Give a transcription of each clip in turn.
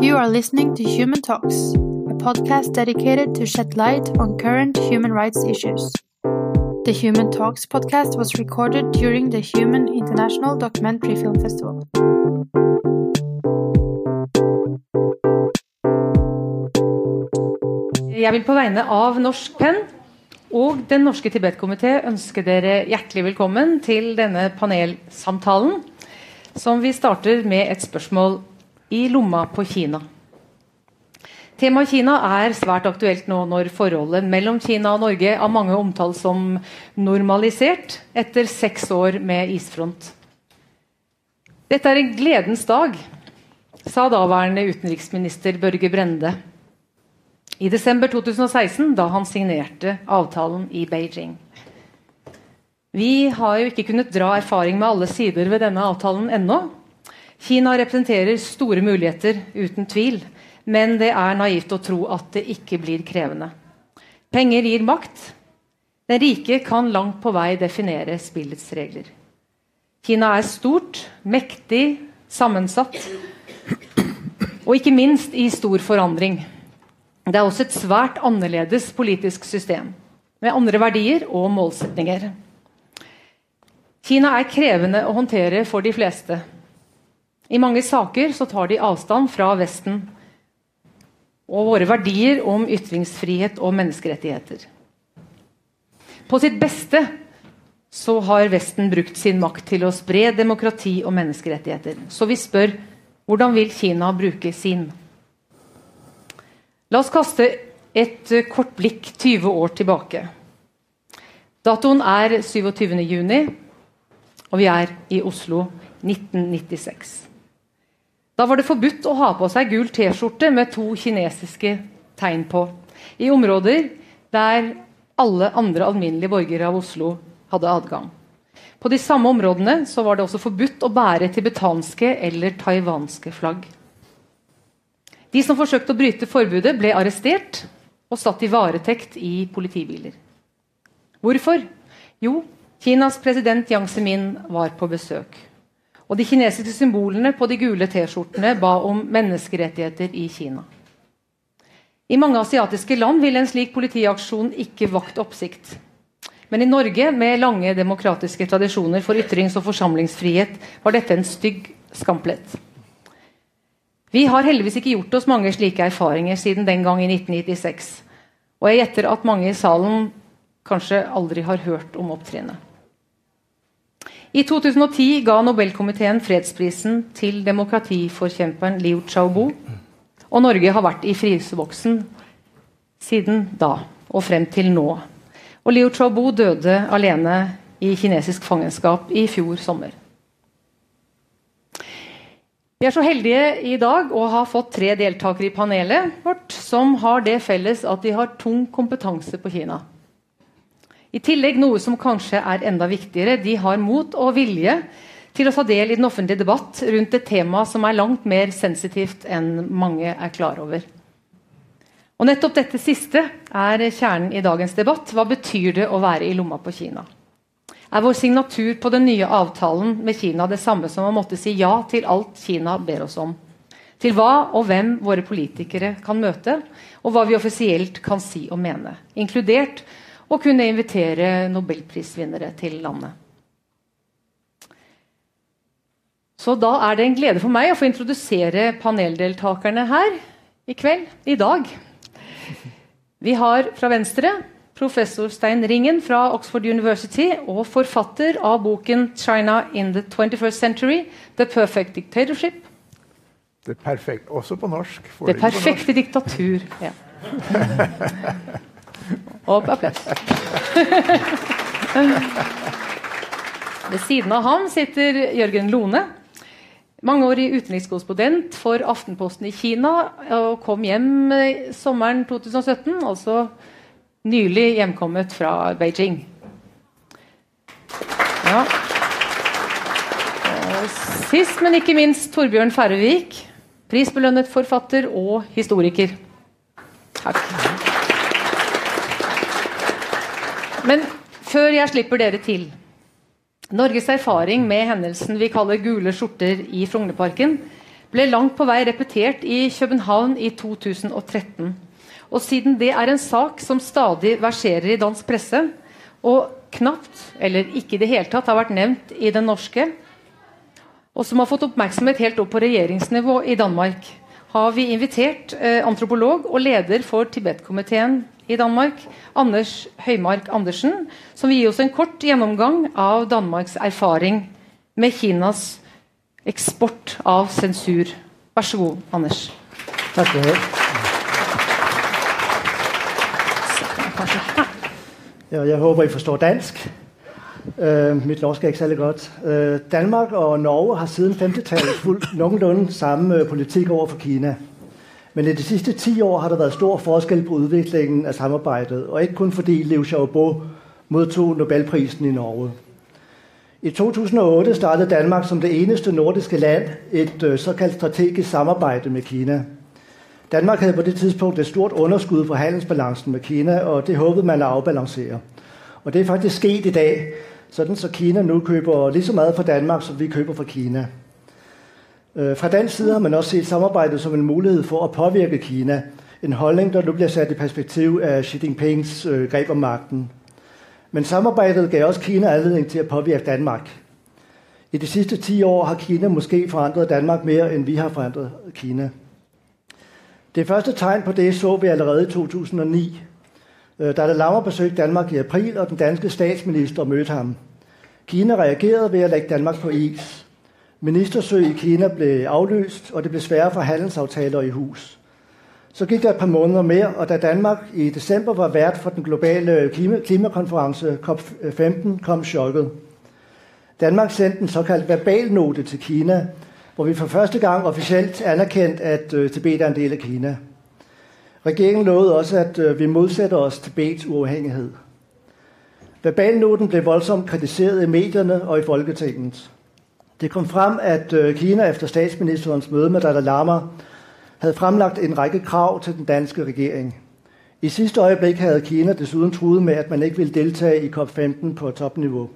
You are listening to Human Talks, a podcast dedicated to shed light on current human rights issues. The Human Talks podcast was recorded during the Human International Documentary Film Festival. Jeg vil på vegne av Norsk Penn og Den norske Tibet-komité ønske dere hjertelig velkommen til denne panelsamtalen, som vi starter med et spørsmål i lomma på Kina. Temaet Kina er svært aktuelt nå når forholdet mellom Kina og Norge av mange omtalt som normalisert etter seks år med isfront. Dette er en gledens dag, sa daværende utenriksminister Børge Brende i desember 2016, da han signerte avtalen i Beijing. Vi har jo ikke kunnet dra erfaring med alle sider ved denne avtalen ennå. Kina representerer store muligheter, uten tvil, men det er naivt å tro at det ikke blir krevende. Penger gir makt. Den rike kan langt på vei definere spillets regler. Kina er stort, mektig, sammensatt og ikke minst i stor forandring. Det er også et svært annerledes politisk system, med andre verdier og målsetninger. Kina er krevende å håndtere for de fleste. I mange saker så tar de avstand fra Vesten og våre verdier om ytringsfrihet og menneskerettigheter. På sitt beste så har Vesten brukt sin makt til å spre demokrati og menneskerettigheter. Så vi spør hvordan vil Kina bruke sin? La oss kaste et kort blikk 20 år tilbake. Datoen er 27.6, og vi er i Oslo 1996. Da var det forbudt å ha på seg gul T-skjorte med to kinesiske tegn på, i områder der alle andre alminnelige borgere av Oslo hadde adgang. På de samme områdene var det også forbudt å bære tibetanske eller taiwanske flagg. De som forsøkte å bryte forbudet, ble arrestert og satt i varetekt i politibiler. Hvorfor? Jo, Kinas president Yang Zemin var på besøk. Og de kinesiske symbolene på de gule T-skjortene ba om menneskerettigheter i Kina. I mange asiatiske land ville en slik politiaksjon ikke vakt oppsikt. Men i Norge, med lange demokratiske tradisjoner for ytrings- og forsamlingsfrihet, var dette en stygg skamplett. Vi har heldigvis ikke gjort oss mange slike erfaringer siden den gang i 1996. Og jeg gjetter at mange i salen kanskje aldri har hørt om opptrinnet. I 2010 ga Nobelkomiteen fredsprisen til demokratiforkjemperen Liu Xiaobo. Og Norge har vært i fryseboksen siden da og frem til nå. Og Liu Xiaobo døde alene i kinesisk fangenskap i fjor sommer. Vi er så heldige i dag å ha fått tre deltakere i panelet vårt som har det felles at de har tung kompetanse på Kina. I tillegg noe som kanskje er enda viktigere, de har mot og vilje til å ta del i den offentlige debatt rundt et tema som er langt mer sensitivt enn mange er klar over. Og nettopp dette siste er kjernen i dagens debatt. Hva betyr det å være i lomma på Kina? Er vår signatur på den nye avtalen med Kina det samme som å måtte si ja til alt Kina ber oss om? Til hva og hvem våre politikere kan møte, og hva vi offisielt kan si og mene. Inkludert å kunne invitere nobelprisvinnere til landet. Så da er det en glede for meg å få introdusere paneldeltakerne her i kveld, i dag. Vi har fra Venstre professor Stein Ringen fra Oxford University og forfatter av boken 'China in the 21st Century The Perfect Dictatorship'. Det perfekt, Også på norsk. Det perfekte diktatur. Ja. Og applaus. Ved siden av ham sitter Jørgen Lone. Mangeårig utenrikskorrespondent for Aftenposten i Kina og kom hjem sommeren 2017. altså nylig hjemkommet fra Beijing. Ja. Sist, men ikke minst Torbjørn Færøvik. Prisbelønnet forfatter og historiker. Takk. Men før jeg slipper dere til Norges erfaring med hendelsen vi kaller gule skjorter i Frognerparken, ble langt på vei repetert i København i 2013. Og siden det er en sak som stadig verserer i dansk presse, og knapt, eller ikke i det hele tatt, har vært nevnt i den norske, og som har fått oppmerksomhet helt opp på regjeringsnivå i Danmark, har vi invitert eh, antropolog og leder for Tibet-komiteen i Danmark, Anders Høymark Andersen, som vil gi oss en kort gjennomgang av Danmarks erfaring med Kinas eksport av sensur. Vær så god, Anders. Takk for det. Ja, jeg håper dere forstår dansk. Uh, mitt norsk er ikke særlig godt. Uh, Danmark og Norge har siden 50-tallet fulgt noenlunde samme politikk overfor Kina. Men i de siste ti år har det vært stor forskjell på utviklingen av samarbeidet. og ikke kun fordi Liu Xiaobo mottok Nobelprisen i Norge. I 2008 startet Danmark som det eneste nordiske land et øh, såkaldt strategisk samarbejde med Kina. Danmark hadde på det tidspunkt et stort underskudd på handelsbalansen med Kina, og det håpet man å avbalansere. Og det er faktisk skjedd i dag, sådan så Kina nu køber lige så meget fra Danmark, som vi køber fra Kina. Øh, fra den side har man også set samarbejdet som en mulighed for at påvirke Kina. En holdning, der nu bliver sat i perspektiv af Xi Jinpings øh, greb om magten. Men samarbejdet gav også Kina anledning til at påvirke Danmark. I de sidste 10 år har Kina måske forandret Danmark mere, end vi har forandret Kina. Det første tegn på det så vi allerede i 2009, øh, da Lammer besøgte Danmark i april, og den danske statsminister mødte ham. Kina reagerede ved at lægge Danmark på is. Ministersøg i Kina blev aflyst, og det blev sværere for handelsaftaler i hus. Så gik der et par måneder mere, og da Danmark i december var vært for den globale klima klimakonference COP15, kom chokket. Danmark sendte en såkaldt verbalnote til Kina, hvor vi for første gang officielt anerkendte, at øh, Tibet er en del af Kina. Regeringen lovede også, at øh, vi modsætter os Tibets uafhængighed. Verbalnoten blev voldsomt kritiseret i medierne og i Folketinget. Det kom frem, at øh, Kina efter statsministerens møde med Dalai Lama havde fremlagt en række krav til den danske regering. I sidste øjeblik havde Kina desuden truet med, at man ikke ville deltage i COP15 på topniveau.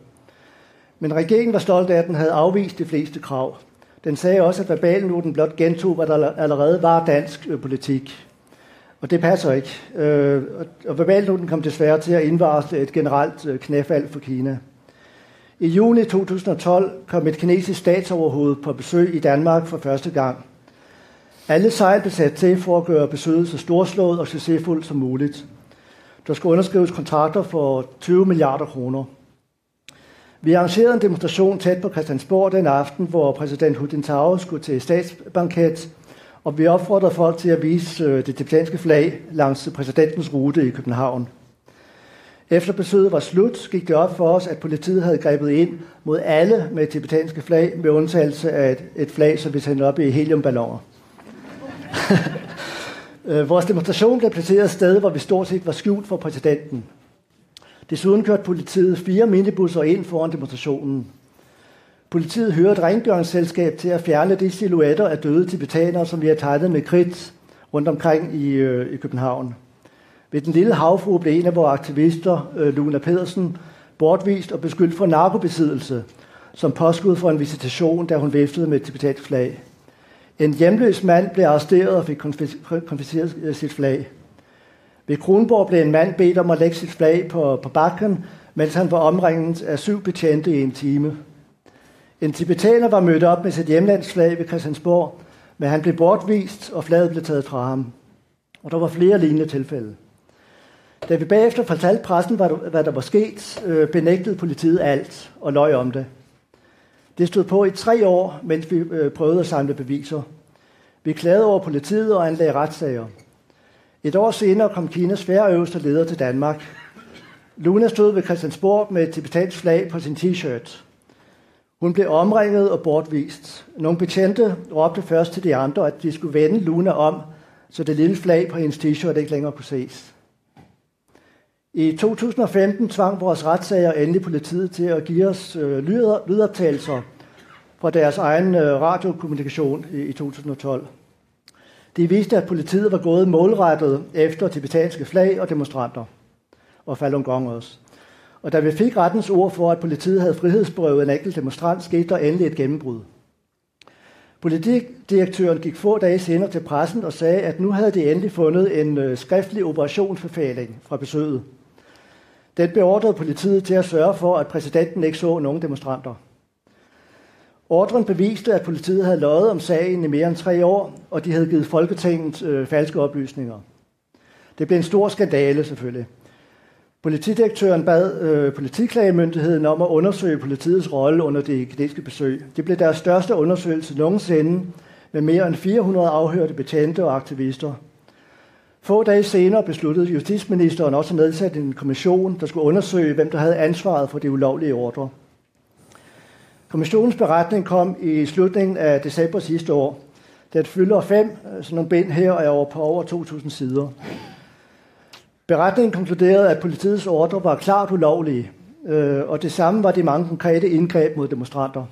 Men regeringen var stolt af, at den havde afvist de fleste krav. Den sagde også, at verbalnoten blot gentog, hvad der allerede var dansk øh, politik. Og det passer ikke. Øh, og verbalnoten kom desværre til at indvarsle et generelt knæfald for Kina. I juni 2012 kom et kinesisk statsoverhoved på besøg i Danmark for første gang. Alle sejl blev sat til for at gøre besøget så storslået og succesfuldt som muligt. Der skulle underskrives kontrakter for 20 milliarder kroner. Vi arrangerede en demonstration tæt på Christiansborg den aften, hvor præsident Hu Jintao skulle til statsbanket, og vi oppfordrer folk til at vise øh, det tibetanske flag langs præsidentens rute i København. Efter besøget var slut, gikk det opp for oss at politiet hadde grepet inn mot alle med tibetanske flag, med undtagelse av et, et flag, som vi sendte opp i heliumballoner. Vår vores demonstration plassert et sted, hvor vi stort sett var skjult for præsidenten. Desuden kørte politiet fire minibusser inn foran demonstrationen. Politiet hører et rengøringsselskab til at fjerne de silhuetter av døde tibetanere, som vi har tegnet med kritt rundt omkring i, øh, i København. Ved den lille havfru ble en av våre aktivister, øh, Luna Pedersen, bortvist og beskyldt for narkobesiddelse, som påskud for en visitation, da hun viftede med et tibetansk flag. En hjemløs mand ble arresteret og fikk konfiskeret sitt flagg. flag. Ved Kronborg ble en mand bedt om å legge sitt flag på, på bakken, mens han var omringet av syv betjente i en time. En tibetaner var mødt opp med sitt hjemlandsflag ved Christiansborg, men han ble bortvist, og flaget ble taget fra ham. Og der var flere lignende tilfælde. Da vi bagefter fortalte pressen, hva der var sket, benektet politiet alt og løy om det. Det stod på i tre år, mens vi prøvde prøvede at samle beviser. Vi klaget over politiet og anlagde retssager. Et år senere kom Kinas øverste leder til Danmark. Luna stod ved Christiansborg med et tibetansk flag på sin t-shirt. Hun blev omringet og bortvist. Nogle betjente råbte først til de andre, at de skulle vende Luna om, så det lille flag på hendes t-shirt ikke længere kunne ses. I 2015 tvang vores retssager endelig politiet til at give os øh, lydoptagelser fra deres egen øh, radiokommunikation i, i 2012. De viste, at politiet var gået målrettet efter tibetanske flag og demonstranter, og Falun Gong også. Og da vi fik rettens ord for, at politiet havde frihedsberøvet en enkelt demonstrant, skete der endelig et gennembrud. Politidirektøren gik få dage senere til pressen og sagde, at nu havde de endelig fundet en øh, skriftlig operationsbefaling fra besøget. Den beordrede politiet til at sørge for, at præsidenten ikke så nogen demonstranter. Ordren beviste, at politiet havde løjet om sagen i mere end tre år, og de havde givet Folketinget øh, falske oplysninger. Det blev en stor skandale selvfølgelig. Politidirektøren bad øh, politiklagemyndigheden om at undersøge politiets rolle under det kinesiske besøg. Det blev deres største undersøgelse nogensinde med mere end 400 afhørte betjente og aktivister. Få dage senere besluttede justitsministeren også at nedsætte en kommission, der skulle undersøge, hvem der havde ansvaret for de ulovlige ordre. Kommissionens beretning kom i slutningen af december sidste år. Den fylder fem øh, sådan nogle bind her er over på over 2.000 sider. Beretningen konkluderede, at politiets ordre var klart ulovlige, øh, og det samme var de mange konkrete indgreb mot demonstranter.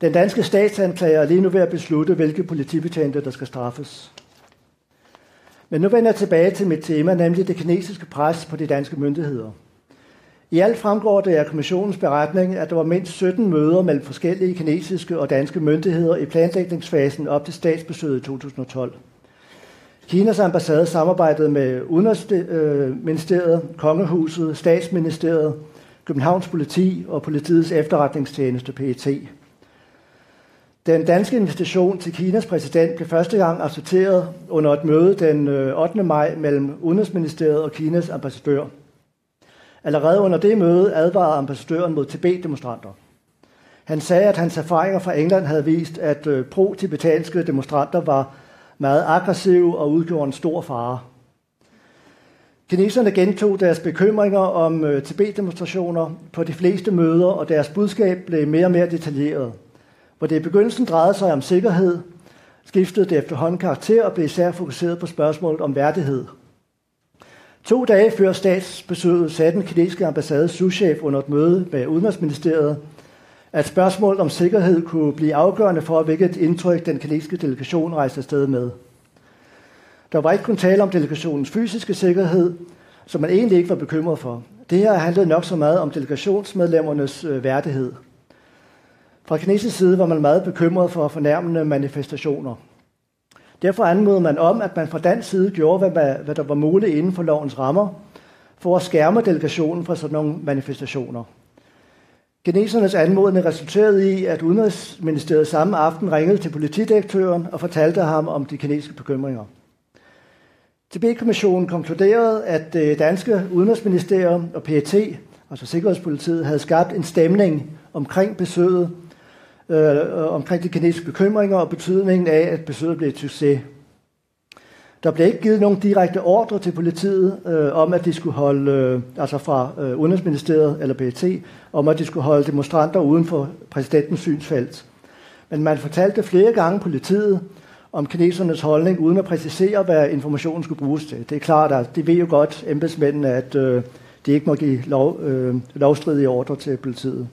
Den danske statsanklager er lige nu ved at beslutte, hvilke politibetjente, der skal straffes. Men nu vender jeg tilbage til mit tema, nemlig det kinesiske pres på de danske myndigheder. I alt fremgår det af kommissionens beretning, at der var mindst 17 møder mellem forskellige kinesiske og danske myndigheder i planlægningsfasen op til statsbesøget i 2012. Kinas ambassade samarbejdede med Udenrigsministeriet, Kongehuset, Statsministeriet, Københavns politi og politiets efterretningstjeneste PET. Den danske invitation til Kinas præsident blev første gang accepteret under et møde den 8. Øh, maj mellem Udenrigsministeriet og Kinas ambassadør. Allerede under det møde advarede ambassadøren mod Tibet-demonstranter. Han sagde, at hans erfaringer fra England havde vist, at øh, pro-tibetanske demonstranter var meget aggressive og udgjorde en stor fare. Kineserne gentog deres bekymringer om øh, Tibet-demonstrationer på de fleste møder, og deres budskab blev mere og mere detaljeret. Hvor det i begyndelsen drejede sig om sikkerhed, skiftede det efterhånden karakter og blev især fokuseret på spørgsmålet om værdighed. To dage før statsbesøget satte den kinesiske ambassade souschef under et møde med Udenrigsministeriet, at spørgsmålet om sikkerhed kunne blive afgørende for, hvilket indtryk den kinesiske delegation rejste afsted med. Der var ikke kun tale om delegationens fysiske sikkerhed, som man egentlig ikke var bekymret for. Det her handlede nok så meget om delegationsmedlemmernes øh, værdighed. Fra kinesisk side var man meget bekymret for fornærmende manifestationer. Derfor anmodede man om, at man fra dansk side gjorde, hvad, der var muligt inden for lovens rammer, for at skærme delegationen fra sådan nogle manifestationer. Kinesernes anmodning resulterede i, at Udenrigsministeriet samme aften ringede til politidirektøren og fortalte ham om de kinesiske bekymringer. TB-kommissionen konkluderede, at det danske udenrigsministerium og PET, altså Sikkerhedspolitiet, havde skabt en stemning omkring besøget, øh, omkring de kinesiske bekymringer og betydningen af, at besøget blev et succes. Der blev ikke givet nogen direkte ordre til politiet øh, om, at de skulle holde, øh, altså fra øh, Udenrigsministeriet eller PET, om at de skulle holde demonstranter uden for præsidentens synsfelt. Men man fortalte flere gange politiet om kinesernes holdning, uden at præcisere, hvad informationen skulle bruges til. Det er klart, at de ved jo godt, embedsmændene, at øh, de ikke må give lov, øh, lovstridige ordre til politiet.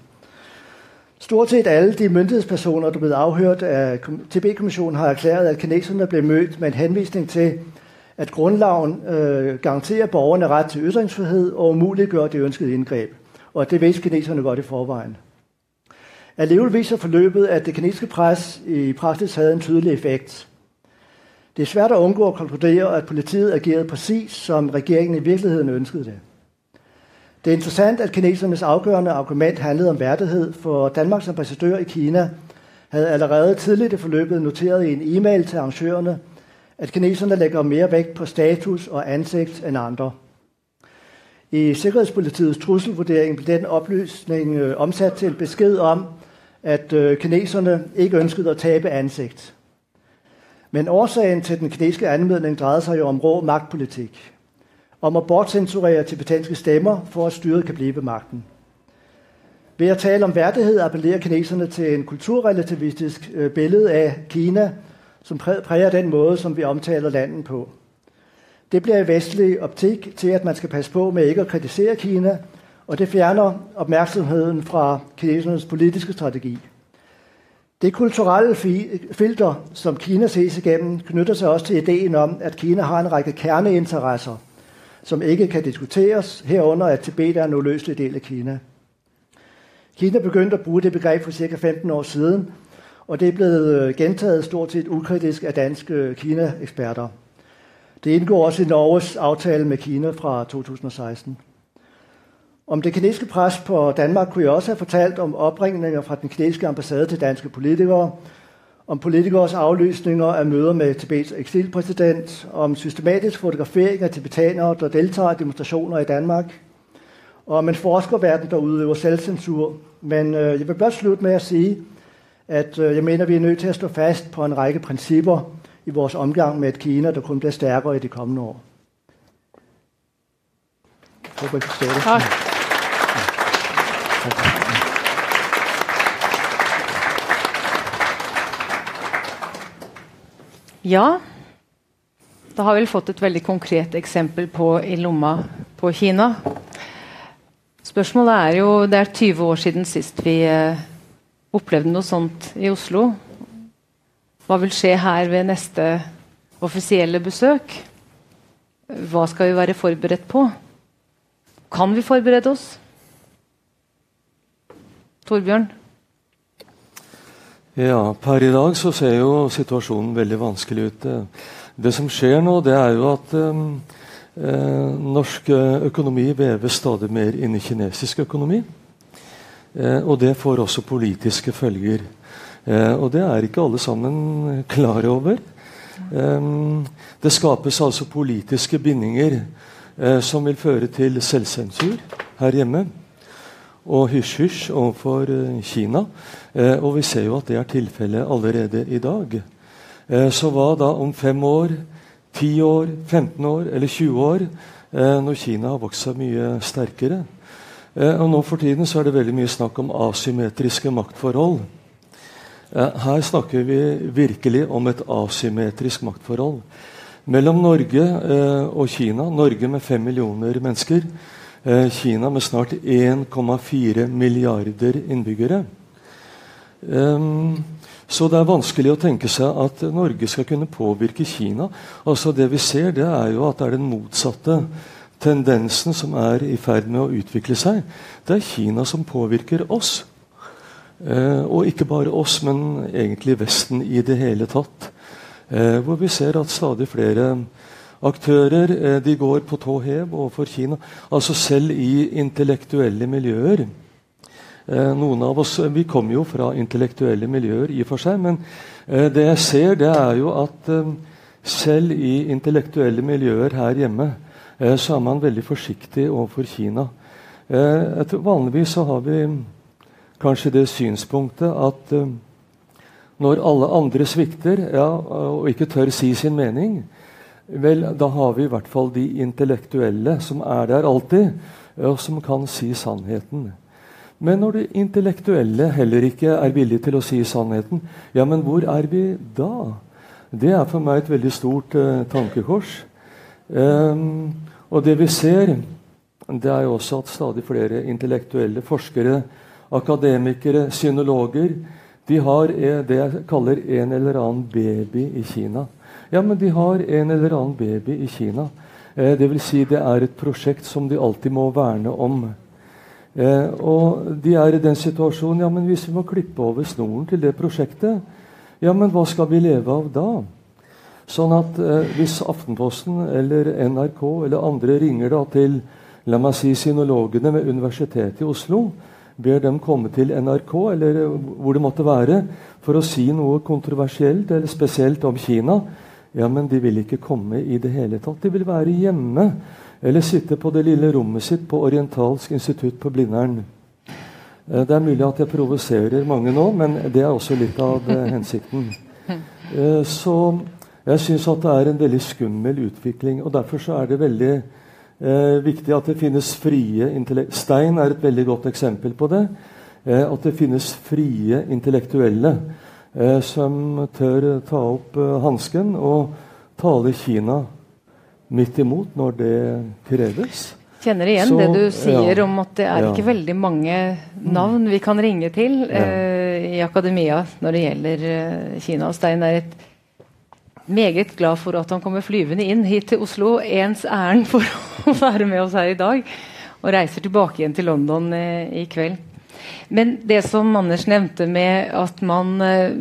Stort set alle de myndighedspersoner, der er avhørt af TB-kommissionen, har erklæret, at kineserne blev mødt med en henvisning til, at grundloven øh, garanterer borgerne ret til ytringsfrihed og umuliggør det ønskede indgreb. Og det vidste kineserne godt i forvejen. Alligevel viser forløbet, at det kinesiske pres i praksis havde en tydelig effekt. Det er svært at undgå at konkludere, at politiet agerede præcis, som regeringen i virkeligheden ønskede det. Det er interessant, at kinesernes afgørende argument handlede om værdighed, for Danmarks ambassadør i Kina havde allerede tidligt i forløbet noteret i en e-mail til arrangørerne, at kineserne lægger mere vægt på status og ansigt end andre. I Sikkerhedspolitiets trusselvurdering blev den oplysning øh, omsat til en besked om, at øh, kineserne ikke ønskede at tabe ansigt. Men årsagen til den kinesiske anmodning drejede sig jo om rå magtpolitik om at bortcensurere tibetanske stemmer, for at styret kan blive ved magten. Ved at tale om værdighed appellerer kineserne til en kulturrelativistisk øh, billede af Kina, som præger den måde, som vi omtaler landet på. Det bliver i vestlig optik til, at man skal passe på med ikke at kritisere Kina, og det fjerner opmærksomheden fra kinesernes politiske strategi. Det kulturelle filter, som Kina ses igennem, knytter sig også til ideen om, at Kina har en række kerneinteresser – som ikke kan diskuteres, herunder at Tibet er en uløselig del av Kina. Kina begyndte å bruke det begrepet for ca. 15 år siden, og det er blevet øh, gentaget stort sett ukritisk av danske Kina-eksperter. Det indgår også i Norges avtale med Kina fra 2016. Om det kinesiske pres på Danmark kunne jeg også ha fortalt om oppringninger fra den kinesiske ambassade til danske politikere, om politikers aflysninger af møder med Tibets eksilpræsident, om systematisk fotografering af tibetanere, der deltager i demonstrationer i Danmark, og om en forskerverden, der udøver selvcensur. Men øh, jeg vil blot slutte med at sige, at øh, jeg mener, vi er nødt til at stå fast på en række principper i vores omgang med et Kina, der kun bliver stærkere i de kommende år. Jeg håber, I forstår det. Tak. Ja, da har vi fått et veldig konkret eksempel på i lomma på Kina. Spørsmålet er jo Det er 20 år siden sist vi eh, opplevde noe sånt i Oslo. Hva vil skje her ved neste offisielle besøk? Hva skal vi være forberedt på? Kan vi forberede oss? Torbjørn? Ja, Per i dag så ser jo situasjonen veldig vanskelig ut. Det som skjer nå, det er jo at eh, norsk økonomi veves stadig mer inn i kinesisk økonomi. Eh, og det får også politiske følger. Eh, og det er ikke alle sammen klar over. Det skapes altså politiske bindinger eh, som vil føre til selvsensur her hjemme og hysj-hysj overfor eh, Kina. Eh, og vi ser jo at det er tilfellet allerede i dag. Eh, så hva da om fem år, ti år, 15 år eller 20 år, når Kina har vokst seg mye sterkere? Og nå for tiden så er det veldig mye snakk om asymmetriske maktforhold. Her snakker vi virkelig om et asymmetrisk maktforhold mellom Norge og Kina. Norge med fem millioner mennesker. Eh, Kina med snart 1,4 milliarder innbyggere. Så det er vanskelig å tenke seg at Norge skal kunne påvirke Kina. Altså Det vi ser, det er jo at det er den motsatte tendensen som er i ferd med å utvikle seg. Det er Kina som påvirker oss. Eh, og ikke bare oss, men egentlig Vesten i det hele tatt. Eh, hvor vi ser at stadig flere aktører eh, de går på tå hev overfor Kina. Altså selv i intellektuelle miljøer. Eh, noen av oss vi kommer jo fra intellektuelle miljøer, i og for seg, men eh, det jeg ser, det er jo at selv i intellektuelle miljøer her hjemme så er man veldig forsiktig overfor Kina. vanligvis så har vi kanskje det synspunktet at når alle andre svikter ja, og ikke tør si sin mening, Vel, da har vi i hvert fall de intellektuelle som er der alltid, og som kan si sannheten. Men når de intellektuelle heller ikke er villige til å si sannheten, ja, men hvor er vi da? Det er for meg et veldig stort eh, tankekors. Um, og det vi ser, det er jo også at stadig flere intellektuelle forskere, akademikere, synologer, de har eh, det jeg kaller en eller annen baby i Kina. Ja, men de har en eller annen baby i Kina. Eh, vil si det er et prosjekt som de alltid må verne om. Eh, og de er i den situasjonen ja, men hvis vi må klippe over snoren til det prosjektet, ja, men hva skal vi leve av da? Sånn at eh, Hvis Aftenposten eller NRK eller andre ringer da til la meg si, sinologene ved Universitetet i Oslo, ber dem komme til NRK eller hvor det måtte være, for å si noe kontroversielt eller spesielt om Kina, ja, men de vil ikke komme i det hele tatt. De vil være hjemme eller sitte på det lille rommet sitt på Orientalsk institutt på Blindern. Eh, det er mulig at jeg provoserer mange nå, men det er også litt av eh, hensikten. Eh, så jeg syns at det er en veldig skummel utvikling. og Derfor så er det veldig viktig at det finnes frie Stein er et veldig godt eksempel på det. At det finnes frie intellektuelle som tør ta opp eh, hansken og tale Kina midt imot når det kreves. Kjenner igjen Så, det du sier ja, om at det er ja. ikke veldig mange navn vi kan ringe til eh, i akademia når det gjelder eh, Kina. Og Stein er et meget glad for at han kommer flyvende inn hit til Oslo ens ærend for å være med oss her i dag. Og reiser tilbake igjen til London eh, i kveld. Men det som Anders nevnte med at man eh,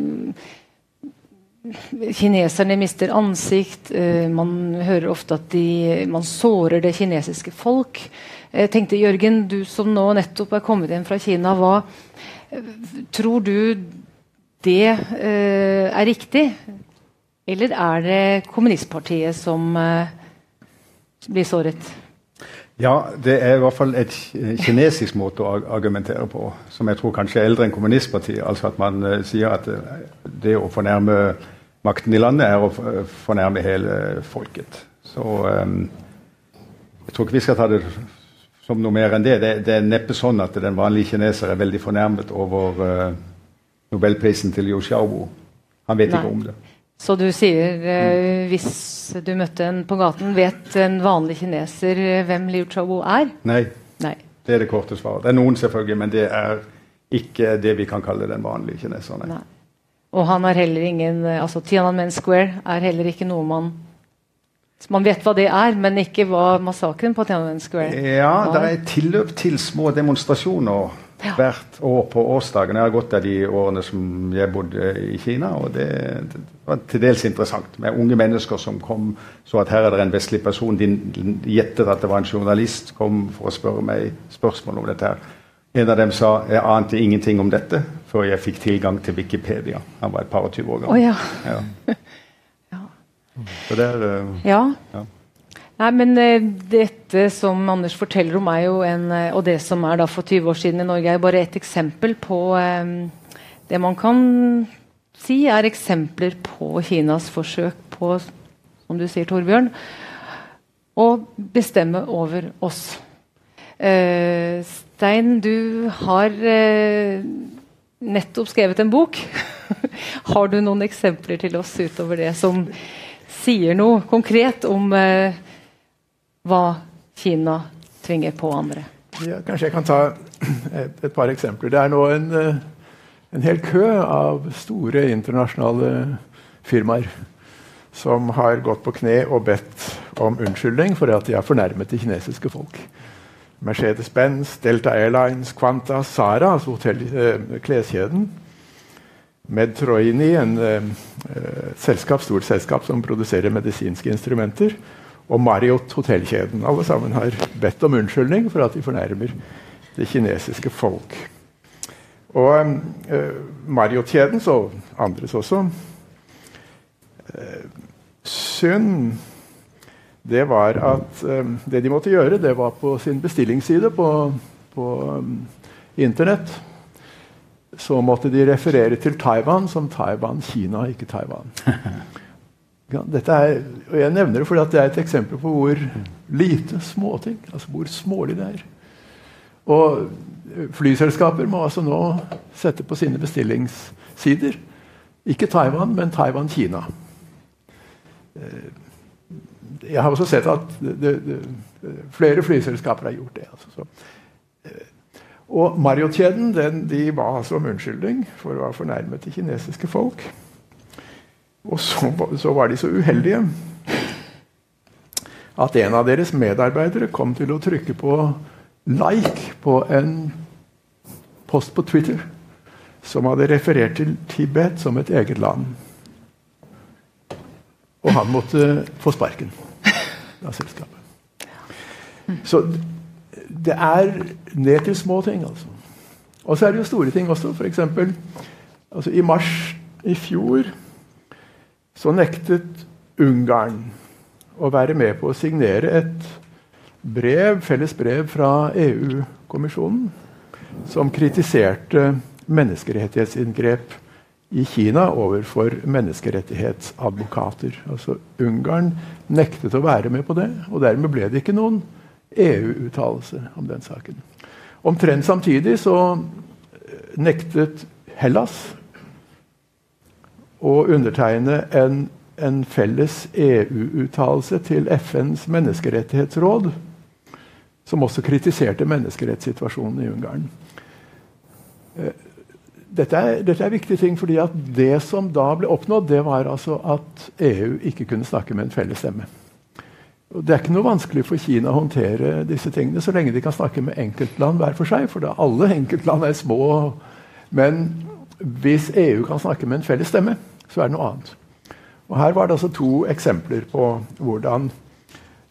Kineserne mister ansikt. Eh, man hører ofte at de, man sårer det kinesiske folk. Jeg tenkte, Jørgen, du som nå nettopp er kommet hjem fra Kina, hva tror du det eh, er riktig? Eller er det kommunistpartiet som blir såret? Ja, det er i hvert fall et kinesisk måte å argumentere på, som jeg tror kanskje er eldre enn kommunistpartiet. Altså at man uh, sier at uh, det å fornærme makten i landet er å fornærme hele folket. Så um, jeg tror ikke vi skal ta det som noe mer enn det. Det, det er neppe sånn at den vanlige kineser er veldig fornærmet over uh, nobelprisen til Liu Xiaobo. Han vet Nei. ikke om det. Så du sier eh, hvis du møtte en på gaten, vet en vanlig kineser eh, hvem Liu Xiaobo er? Nei. Nei. Det er det korte svaret. Det er noen, selvfølgelig, men det er ikke det vi kan kalle den vanlige kineseren. Nei. Og han er heller ingen eh, altså Tiananmen Square er heller ikke noe man man vet hva det er, men ikke hva massakren på Tiananmen Square var. Ja, det er tilløp til små demonstrasjoner ja. hvert år på årsdagen. Jeg har gått der de årene som jeg bodde i Kina, og det, det, var til dels interessant. Med unge mennesker som kom, så at her er det en vestlig person. De gjettet at det var en journalist, kom for å spørre meg spørsmål om dette. her. En av dem sa jeg ante ingenting om dette før jeg fikk tilgang til Wikipedia. Han var et par og tyve år gammel. Oh, ja. ja. Så det er, uh, ja. ja. Nei, men uh, Dette som Anders forteller om, er jo en, uh, og det som er da for 20 år siden i Norge, er jo bare et eksempel på um, det man kan si er eksempler på Kinas forsøk på, som du sier, Torbjørn, å bestemme over oss. Uh, Stein, du har nettopp skrevet en bok. har du noen eksempler til oss utover det som sier noe konkret om uh, hva Kina tvinger på andre. Ja, kanskje jeg kan ta et, et, par eksempler. Det er nå en, eh, en hel kø av store internasjonale firmaer som har gått på kne og bedt om unnskyldning for at de har fornærmet det kinesiske folk. Mercedes-Benz, Delta Airlines, Quanta, Sara, altså hotell, eh, kleskjeden. Medtroini, en eh, selskap, stort selskap som produserer medisinske instrumenter og Marriott hotellkjeden. Alle sammen har bedt om unnskyldning for at de fornærmer det kinesiske folk. Og eh, Marriott-kjedens, og andres også eh, Synd det var at eh, det de måtte gjøre, det var på sin bestillingsside på, på um, Internett så måtte de referere til Taiwan som Taiwan-Kina, ikke Taiwan. Ja, er, og Jeg nevner det fordi det er et eksempel på hvor lite småting altså Hvor smålig det er. Og flyselskaper må altså nå sette på sine bestillingssider ikke Taiwan, men Taiwan-Kina. Eh, jeg har også sett at det, det, flere flyselskaper har gjort det. Altså, så. Eh, og Marriott-kjeden de ba altså om unnskyldning for å ha fornærmet det kinesiske folk. Og så, så, var de så uheldige at en av deres medarbeidere kom til å trykke på like på en post på Twitter som hadde referert til Tibet som et eget land. Og han måtte få sparken av selskapet. Så det er ned til små ting, altså. Og så er det jo store ting også. F.eks. Altså, i mars i fjor så nektet Ungarn å være med på å signere et brev, felles brev fra EU-kommisjonen som kritiserte menneskerettighetsinngrep i Kina overfor menneskerettighetsadvokater. Altså Ungarn nektet å være med på det, og dermed ble det ikke noen EU-uttalelse om den saken. Omtrent samtidig så nektet Hellas å undertegne en, en felles EU-uttalelse til FNs menneskerettighetsråd, som også kritiserte menneskerettssituasjonen i Ungarn. Eh, dette er, dette er, viktige ting, fordi at det som da ble oppnådd, det var altså at EU ikke kunne snakke med en felles stemme. Og Det er ikke noe vanskelig for Kina å håndtere disse tingene så lenge de kan snakke med enkeltland hver for seg. For da alle enkeltland er små. Men hvis EU kan snakke med en felles stemme, så er det noe annet. Og Her var det altså to eksempler på hvordan,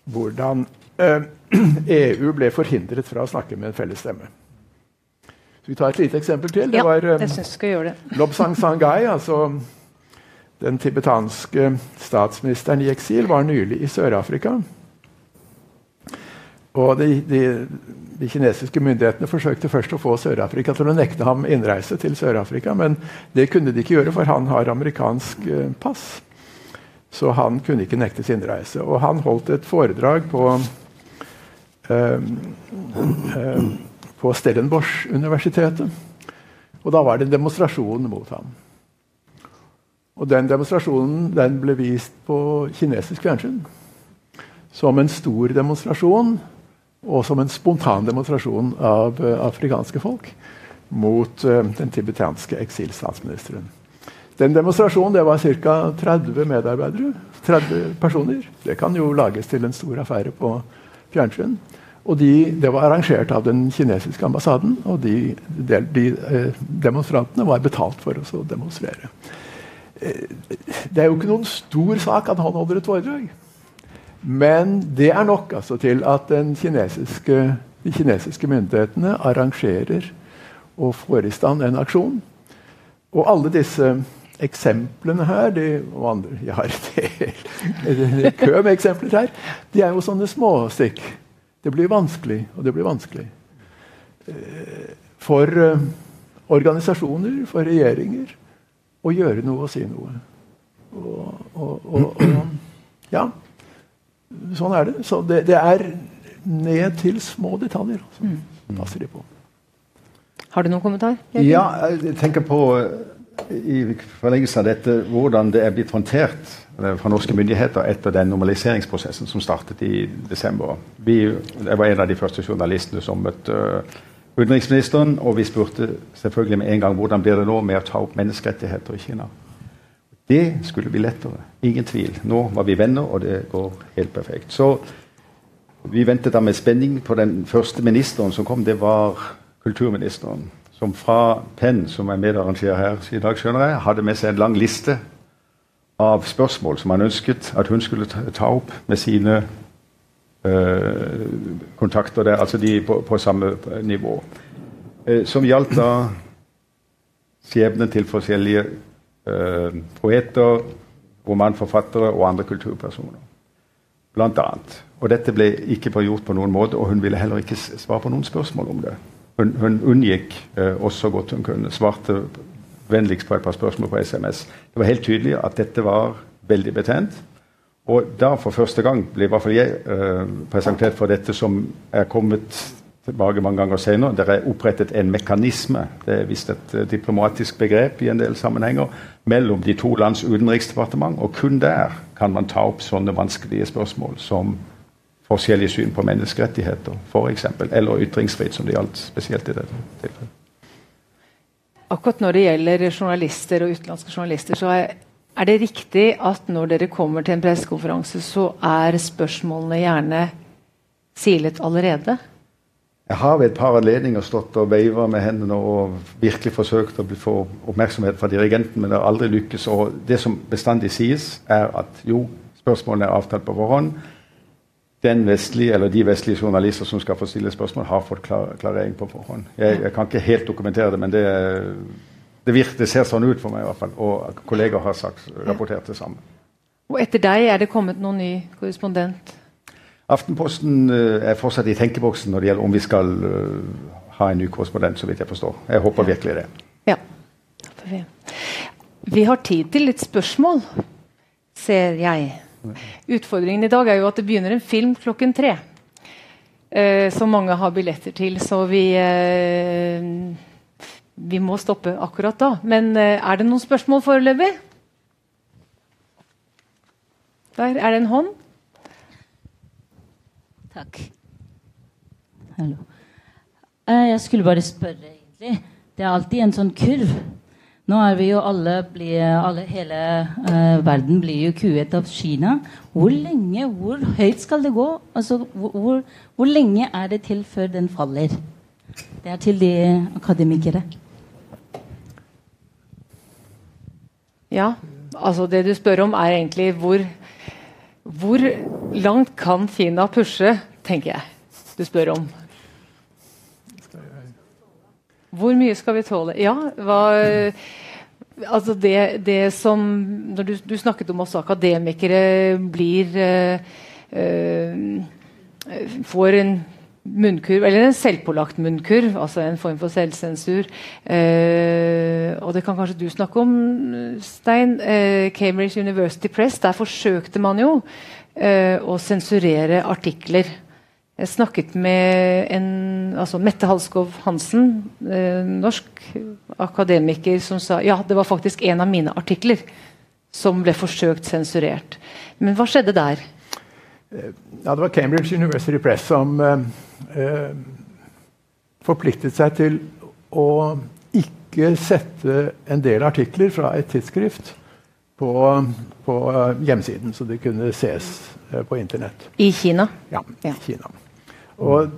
hvordan eh, EU ble forhindret fra å snakke med en felles stemme. Så Vi tar et lite eksempel til. Det ja, var eh, det. Lobsang Sangai, altså den tibetanske statsministeren i eksil, var nylig i Sør-Afrika. Og de, de, de, kinesiske myndighetene forsøkte først å få Sør-Afrika til å nekte ham innreise til Sør-Afrika, men det kunne de ikke gjøre, for han har amerikansk eh, pass. Så han kunne ikke nektes innreise. Og han holdt et foredrag på, eh, eh, på Stellenbosch-universitetet. Og da var det en demonstrasjon mot ham. Og den demonstrasjonen den ble vist på kinesisk fjernsyn. Som en stor demonstrasjon og som en spontan demonstrasjon av uh, afrikanske folk mot uh, den tibetanske eksilstatsministeren. Den demonstrasjonen det var ca. 30 medarbeidere. 30 personer. Det kan jo lages til en stor affære på fjernsyn. Og de, Det var arrangert av den kinesiske ambassaden, og de, de, de eh, demonstrantene var betalt for å demonstrere. Eh, det er jo ikke noen stor sak at han holder et foredrag. Men det er nok altså, til at kinesiske, de kinesiske myndighetene arrangerer og får i stand en aksjon. Og alle disse eksemplene her de, og andre, Jeg har en kø med eksempler her. De er jo sånne småstikk. Det blir vanskelig, og det blir vanskelig. Eh, for eh, organisasjoner, for regjeringer, å gjøre noe og si noe. Og, og, og, og ja. Sånn er det. Så det, det er ned til små detaljer. Altså. Mm. Passer de på. Har du noen kommentar? Ja, jeg tenker på i forlengelse av dette hvordan det er blitt håndtert fra norske myndigheter etter den normaliseringsprosessen som startet i desember. Vi, jeg var en av de første journalistene som møtte utenriksministeren, og vi spurte selvfølgelig med en gang hvordan blir det nå med å ta opp menneskerettigheter i Kina. Det skulle bli lettere. Ingen tvil. Nå var vi venner, og det går helt perfekt. Så vi ventet da med spenning på den første ministeren som kom. Det var kulturministeren. Som fra Penn, som er medarrangør her i dag, skjønner jeg, hadde med seg en lang liste av spørsmål som han ønsket at hun skulle ta opp med sine øh, kontakter der, altså de på, på samme nivå. Eh, som gjaldt da skjebnen til forskjellige poeter, romanforfattere og andre kulturpersoner. Blant annet. Og dette ble ikke gjort på noen måte, og hun ville heller ikke svare på noen spørsmål om det. Hun, hun unngikk eh, også så godt hun kunne. Svarte vennligst på et par spørsmål på SMS. Det var helt tydelig at dette var veldig betent. Og da for første gang ble i hvert fall jeg eh, presentert for dette som er kommet tilbake mange ganger senere. Det er opprettet en mekanisme, det er visst et uh, diplomatisk begrep i en del sammenhenger, mellom de to lands utenriksdepartement, og kun der kan man ta opp sånne vanskelige spørsmål som forskjellige syn på menneskerettigheter, f.eks., eller ytringsfrihet, som det gjaldt spesielt i dette tilfellet. Akkurat når det gjelder journalister og utenlandske journalister, så er, er det riktig at når dere kommer til en pressekonferanse, så er spørsmålene gjerne silet allerede? Jeg har ved et par anledninger stått og veiva med hendene og virkelig forsøkt å få oppmerksomhet fra dirigenten, men det har aldri lykkes. Og det som bestandig sies, er at jo, spørsmålene er avtalt på forhånd. Den vestlige, eller De vestlige journalister som skal få stille spørsmål, har fått klar, klarering på forhånd. Jeg, jeg, kan ikke helt dokumentere det, men det, det, virker, det, ser sånn ut for meg. i hvert fall, Og kolleger har sagt, rapportert det samme. Og etter deg er det kommet noen ny korrespondent? Aftenposten eh, er fortsatt i tenkeboksen når det gjelder om vi skal eh, ha en ny korrespondent, så vidt jeg forstår. Jeg håper virkelig det. Ja. Vi har tid til litt spørsmål, ser jeg. Utfordringen i dag er jo at det begynner en film klokken tre. Eh, som mange har billetter til, så vi eh, Vi må stoppe akkurat da. Men eh, er det noen spørsmål foreløpig? Der er det en hånd. Takk. Hallo. Eh, jeg skulle bare spørre, egentlig. Det er alltid en sånn kurv Nå er vi jo alle, bli, alle Hele uh, verden blir jo kuet av Kina. Hvor lenge, hvor høyt skal det gå? Altså, hvor, hvor, lenge er det til før den faller? Det er til de akademikere. Ja, altså det du spør om, er egentlig hvor, hvor langt kan Kina pushe, tenker jeg. Du spør om. Hvor mye skal vi tåle? Ja, hva Altså det, det som Når du, du, snakket om også akademikere blir øh, Får en munnkurv, eller en selvpålagt munnkurv, altså en form for selvsensur. Eh, og det kan kanskje du snakke om, Stein. Eh, Cambridge University Press, der forsøkte man jo eh, å sensurere artikler. Jeg snakket med en, altså Mette Halskov Hansen, eh, norsk akademiker, som sa ja, det var faktisk en av mine artikler som ble forsøkt sensurert. Men hva skjedde der? Eh, ja, det var Cambridge University Press som eh, eh, forpliktet seg til å ikke sette en del artikler fra et tidsskrift på, på hjemsiden, så det kunne ses eh, på Internett. I Kina? Ja. i ja. Kina. Og,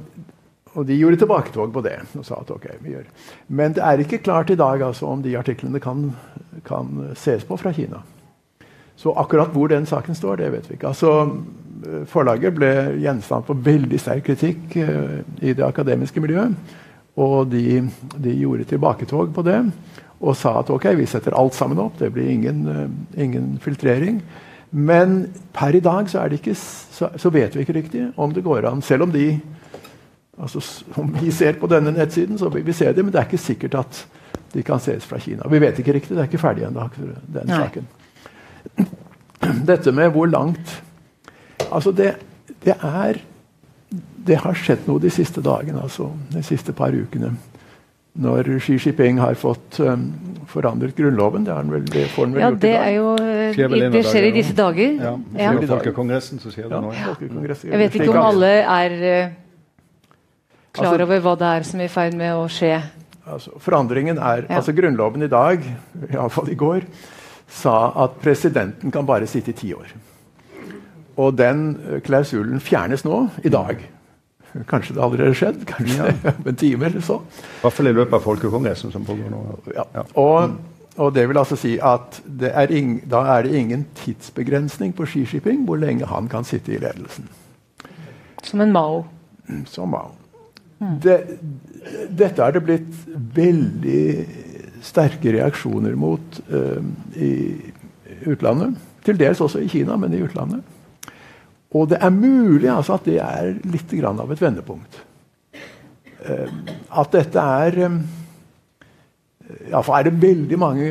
og, de gjorde tilbaketog på det. og sa at ok, vi gjør. Men det er ikke klart i dag altså, om de artiklene kan, kan ses på fra Kina. Så akkurat hvor den saken står, det vet vi ikke. Altså, forlaget ble gjenstand for veldig sterk kritikk uh, i det akademiske miljøet. Og de, de, gjorde tilbaketog på det og sa at ok, vi setter alt sammen opp. Det blir ingen, uh, ingen filtrering. Men per i dag så, ikke, så, så, vet vi ikke riktig om det går an. Selv om de altså, Om vi ser på denne nettsiden, så vil vi se det, men det er ikke sikkert at de kan ses fra Kina. Vi vet ikke riktig. Det er ikke ferdig ennå, den Nei. saken. Dette med hvor langt Altså, det, det, er Det har skjedd noe de siste dagene, altså. De siste par ukene. Når Xi Jinping har fått um, forandret Grunnloven. Det, vel, det får han vel ja, gjort det er jo Det skjer i disse dager. Ja, ja. I Folkekongressen så skjer det ja, nå. Ja. Jeg vet ikke om alle er uh, klar altså, over hva det er som er i ferd med å skje. Altså, forandringen er, ja. altså Grunnloven i dag, iallfall i går, sa at presidenten kan bare sitte i ti år. Og den klausulen fjernes nå, i dag. Kanskje det allerede har skjedd? Kanskje ja. en time eller så. I hvert fall i løpet av folkekongressen som pågår nå. Ja. ja. Og, og, det vil altså si at er ing, da er det ingen tidsbegrensning på skiskipping hvor lenge han kan sitte i ledelsen. Som en Mao. Som Mao. Mm. Det, dette er det blitt veldig sterke reaksjoner mot uh, i utlandet. Til dels også i Kina, men i utlandet. Og det er mulig altså, at det er litt av et vendepunkt. Uh, at dette er Iallfall ja, er det veldig mange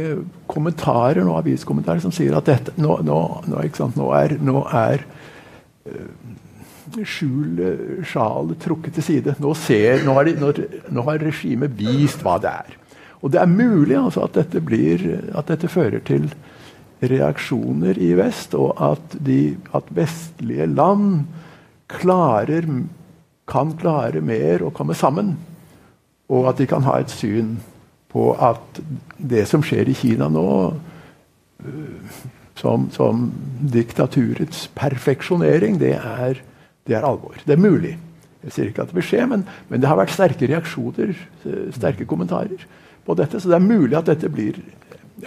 kommentarer nå, aviskommentarer som sier at dette, nå, nå, nå, nå er, nå er uh, skjul sjalet trukket til side. Nå, ser, nå, har, har regimet vist hva det er. Og det er mulig altså, at, dette blir, at, dette fører til reaksjoner i vest, og at, de, at vestlige land klarer, kan klare mer å komme sammen. Og at de kan ha et syn på at det som skjer i Kina nå, øh, som, som diktaturets perfeksjonering, det er, det er, alvor. Det er mulig. Jeg sier ikke at det vil skje, men, men det har vært sterke reaksjoner, øh, sterke kommentarer på dette. Så det er mulig at dette blir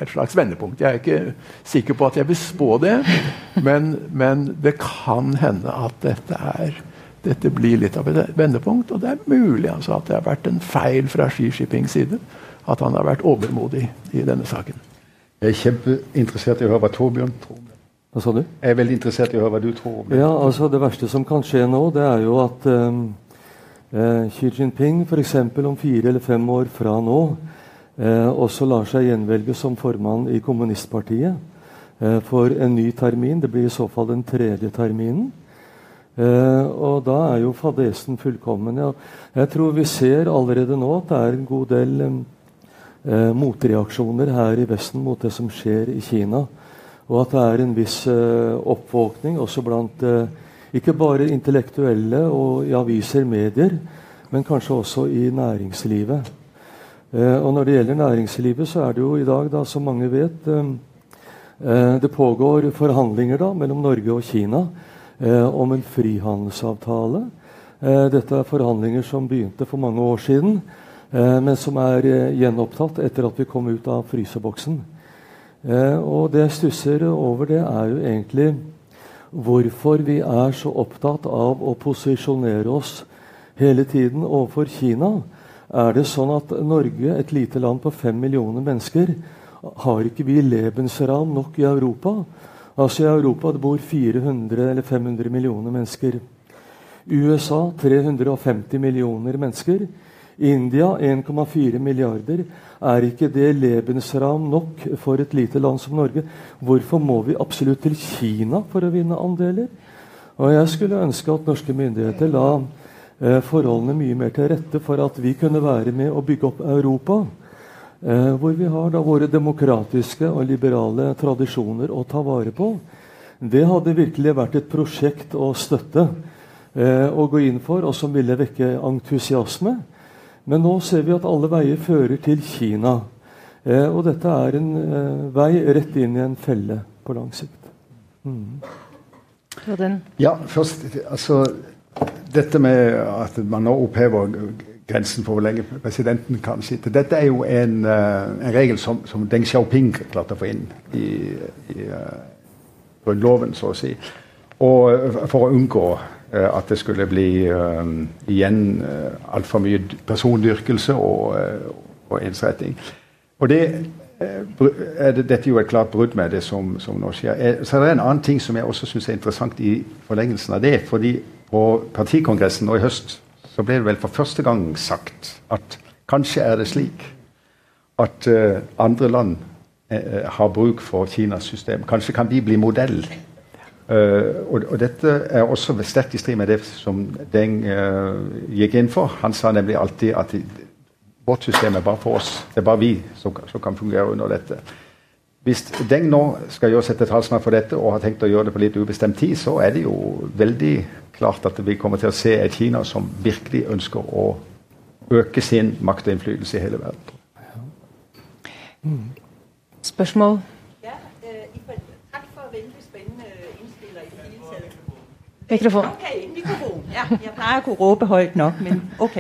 et slags vendepunkt. Jeg er ikke sikker på at jeg vil spå det, men, men det kan hende at dette, er, dette blir litt av et vendepunkt. Og det er mulig altså, at det har vært en feil fra Skishippings side. At han har vært overmodig i denne saken. Jeg er kjempeinteressert i å høre hva Torbjørn tror. Hva sa du? Jeg er veldig interessert i å høre hva du tror. Ja, altså Det verste som kan skje nå, det er jo at um, uh, Xi Jinping f.eks. om fire eller fem år fra nå også lar seg gjenvelge som formann i kommunistpartiet eh, for en ny termin. Det blir i så fall den tredje terminen. Eh, og da er jo fadesen fullkommen. Jeg tror vi ser allerede nå at det er en god del eh, motreaksjoner her i Vesten mot det som skjer i Kina. Og at det er en viss eh, oppvåkning også blant eh, ikke bare intellektuelle og i aviser, medier, men kanskje også i næringslivet. Eh, og når det gjelder næringslivet, så er det jo i dag, da, som mange vet eh, eh, Det pågår forhandlinger da, mellom Norge og Kina om en frihandelsavtale. dette er forhandlinger som begynte for mange år siden, men som er gjenopptatt etter at vi kom ut av fryseboksen. og det jeg stusser over, det er jo egentlig hvorfor vi er så opptatt av å posisjonere oss hele tiden overfor Kina er det sånn at Norge, et lite land på fem millioner mennesker, har ikke vi Lebensram nok i Europa? Altså I Europa det bor 400 eller 500 millioner mennesker. USA 350 millioner mennesker. India 1,4 milliarder. Er ikke det Lebensram nok for et lite land som Norge? Hvorfor må vi absolutt til Kina for å vinne andeler? Og Jeg skulle ønske at norske myndigheter la forholdene mye mer til rette for at vi kunne være med og bygge opp Europa. Eh, hvor vi har da våre demokratiske og liberale tradisjoner å ta vare på. Det hadde virkelig vært et prosjekt å støtte eh, og gå inn for, og som ville vekke entusiasme. Men nå ser vi at alle veier fører til Kina. Eh, og dette er en eh, vei rett inn i en felle på lang sikt. Mm. Ja, først, altså dette med at man nå opphever grensen for hvor lenge presidenten kan sitte Dette er jo en, uh, en regel som, som, Deng Xiaoping klarte å få inn i, i uh, Grunnloven, så å si. Og uh, for å unngå at det skulle bli igjen uh, altfor mye persondyrkelse og, og ensretting. Og det, dette er jo et klart brudd med det som, som nå skjer. Så det er en annen ting som jeg også syns er interessant i forlengelsen av det. fordi på partikongressen nå i høst så ble det vel for første gang sagt at kanskje er det slik at uh, andre land uh, har bruk for Kinas system. Kanskje kan vi bli modell. Uh, og, og, dette er også sterkt i strid med det som Deng gikk inn for. Han sa nemlig alltid at vårt system er bare for oss. Det er bare vi som, som kan fungere under dette. Hvis Deng nå skal gjøre seg til talsmann for dette og har tenkt å gjøre det på litt ubestemt tid, så er det jo veldig klart at vi kommer til å se et Kina som virkelig ønsker å øke sin makt og innflytelse i hele verden. Mm. Spørsmål? Ja, øh, takk for veldig spennende innspiller i det hele tatt. Mikrofon. Okay, mikrofon. Ja, jeg pleier å kunne råpe høyt nok, men ok.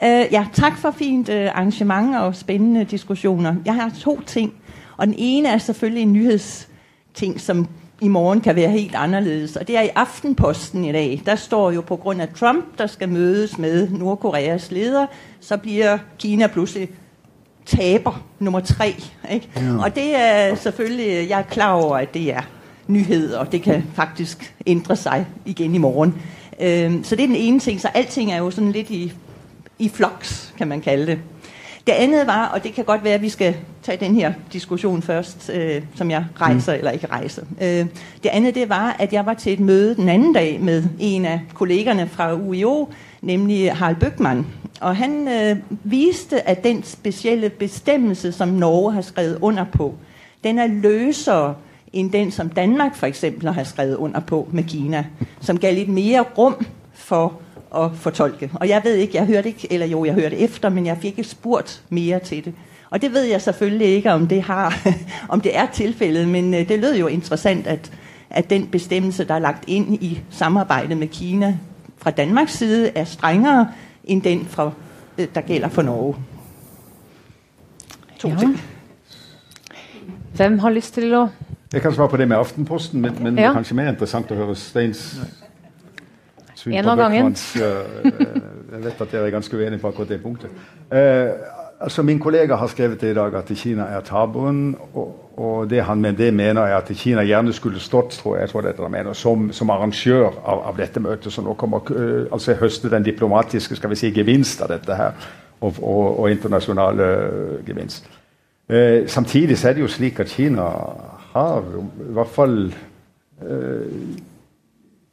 Uh, ja, takk for fint uh, arrangement og spennende diskusjoner. Jeg har to ting. Og den ene er selvfølgelig en nyhetsting som i morgen kan være helt annerledes. Og det er i Aftenposten i dag. Der står jo pga. Trump, der skal møtes med Nord-Koreas leder, så blir Kina plutselig taper nummer tre. Ikke? Og det er selvfølgelig Jeg er klar over at det er nyheter, og det kan faktisk endre seg igjen i morgen. Så det er den ene ting. Så alting er jo sånn litt i, i floks, kan man kalle det. Det andet var, og det kan godt være, at vi skal tage den her diskussion først, øh, som jeg rejser mm. eller ikke rejser. Øh, det andet det var, at jeg var til et møde den anden dag med en af kollegerne fra UIO, nemlig Harald Bøgman. Og han øh, viste, at den specielle bestemmelse, som Norge har skrevet under på, den er løsere end den, som Danmark for eksempel har skrevet under på med Kina, som gav lidt mere rum for å fortolke. Og jeg vet ikke, jeg hørte ikke, eller jo, jeg hørte efter, men jeg fikk ikke spurt mer til det. Og det vet jeg selvfølgelig ikke, om det, har, om det er tilfældet, men øh, det lød jo interessant, at, at den bestemmelse, der er lagt inn i samarbeidet med Kina fra Danmarks side, er strengere enn den, fra, øh, der gælder for Norge. To ja. ting. Hvem har lyst til å Jeg kan svare på det med Aftenposten, men, men ja. kanskje mer interessant å høre Steins syn en på Bøckmanns uh, Jeg vet at dere er ganske uenige på akkurat det punktet. Uh, altså Min kollega har skrevet det i dag at Kina er tabuen. Og, og det han med det mener, er at Kina gjerne skulle stått tror jeg, jeg tror dette mener, som, som arrangør av, av, dette møtet. Så nå kommer altså høste den diplomatiske skal vi si, gevinst av dette her. Og, og, og internasjonale gevinst. samtidig så er det jo slik at Kina har i hvert fall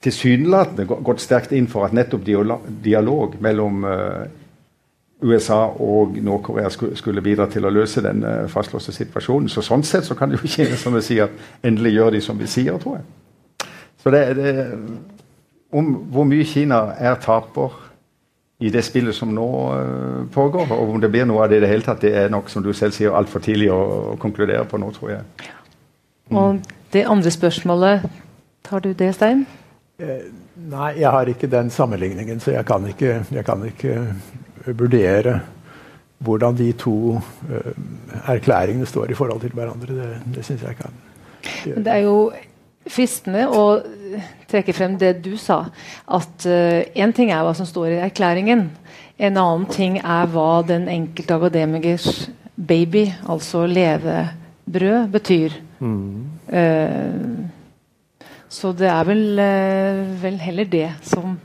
tilsynelatende gått sterkt inn for at nettopp dialog mellom uh, USA og Nord-Korea skulle bidra til å løse den uh, fastlåste situasjonen. Så Sånn sett så kan jo som si at endelig gjør de som vi sier, tror jeg. Så det, det, om hvor mye Kina er taper i det spillet som nå uh, pågår. Og om det blir noe av det i det hele tatt, det er nok som du selv sier, altfor tidlig å, konkludere på nå, tror jeg. Mm. Og det andre spørsmålet, tar du det, Stein? Eh, nei, jeg har ikke den sammenligningen, så jeg kan ikke, jeg kan ikke vurdere hvordan de to uh, erklæringene står i forhold til hverandre. Det, det syns jeg kan gjøre. Det er jo fristende å trekke frem det du sa. At én uh, ting er hva som står i erklæringen. En annen ting er hva den enkelte akademikers baby, altså levebrød, betyr. Mm. Uh, så det er vel, uh, vel, heller det som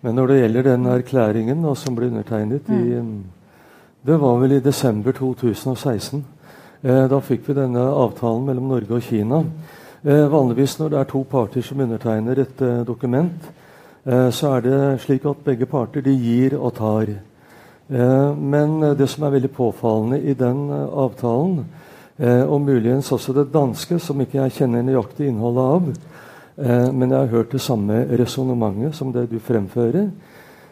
Men når det gjelder den erklæringen da, som ble undertegnet mm. i Det var vel i desember 2016. da fikk vi denne avtalen mellom Norge og Kina. Eh, vanligvis når det er to parter som undertegner et eh, dokument, eh, så er det slik at begge parter de gir og tar. Eh, men det som er veldig påfallende i den eh, avtalen, eh, og muligens også det danske, som ikke jeg kjenner nøyaktig innholdet av, men jeg har hørt det samme resonnementet som det du fremfører.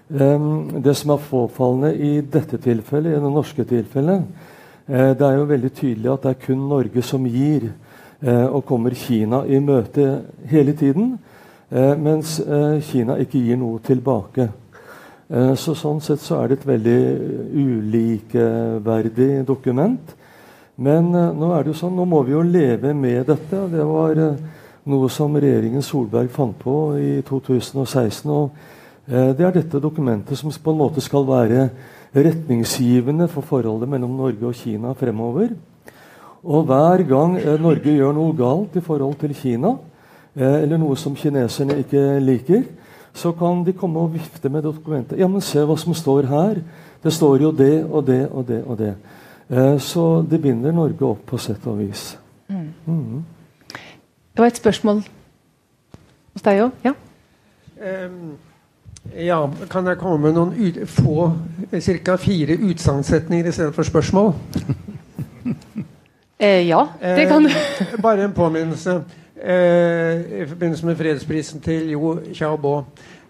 det som er påfallende i dette tilfellet, i det norske tilfellet, det er jo veldig tydelig at det er kun Norge som gir. Eh, og kommer Kina i møte hele tiden, eh, mens eh, Kina ikke gir noe tilbake. Så Sånn sett så er det et veldig ulikeverdig dokument. Men nå er det jo sånn, nå må vi jo leve med dette. Det var noe som regjeringen Solberg fant på i 2016. og Det er dette dokumentet som på en måte skal være retningsgivende for forholdet mellom Norge og Kina fremover. Og hver gang eh, Norge gjør noe galt i forhold til Kina, eh, eller noe som kineserne ikke liker, så kan de komme og vifte med dokumentet. Ja, men se hva som står her. Det står jo det og det og det og det. Eh, så det binder Norge opp på sett og vis. Mm. Mm. Det var et spørsmål hos deg òg? Ja? Um, ja, kan jeg komme med noen få, ca. fire utsagnssetninger istedenfor spørsmål? Eh, ja, det kan du. Eh, bare en påminnelse eh, i forbindelse med fredsprisen til Jo Xiaobo.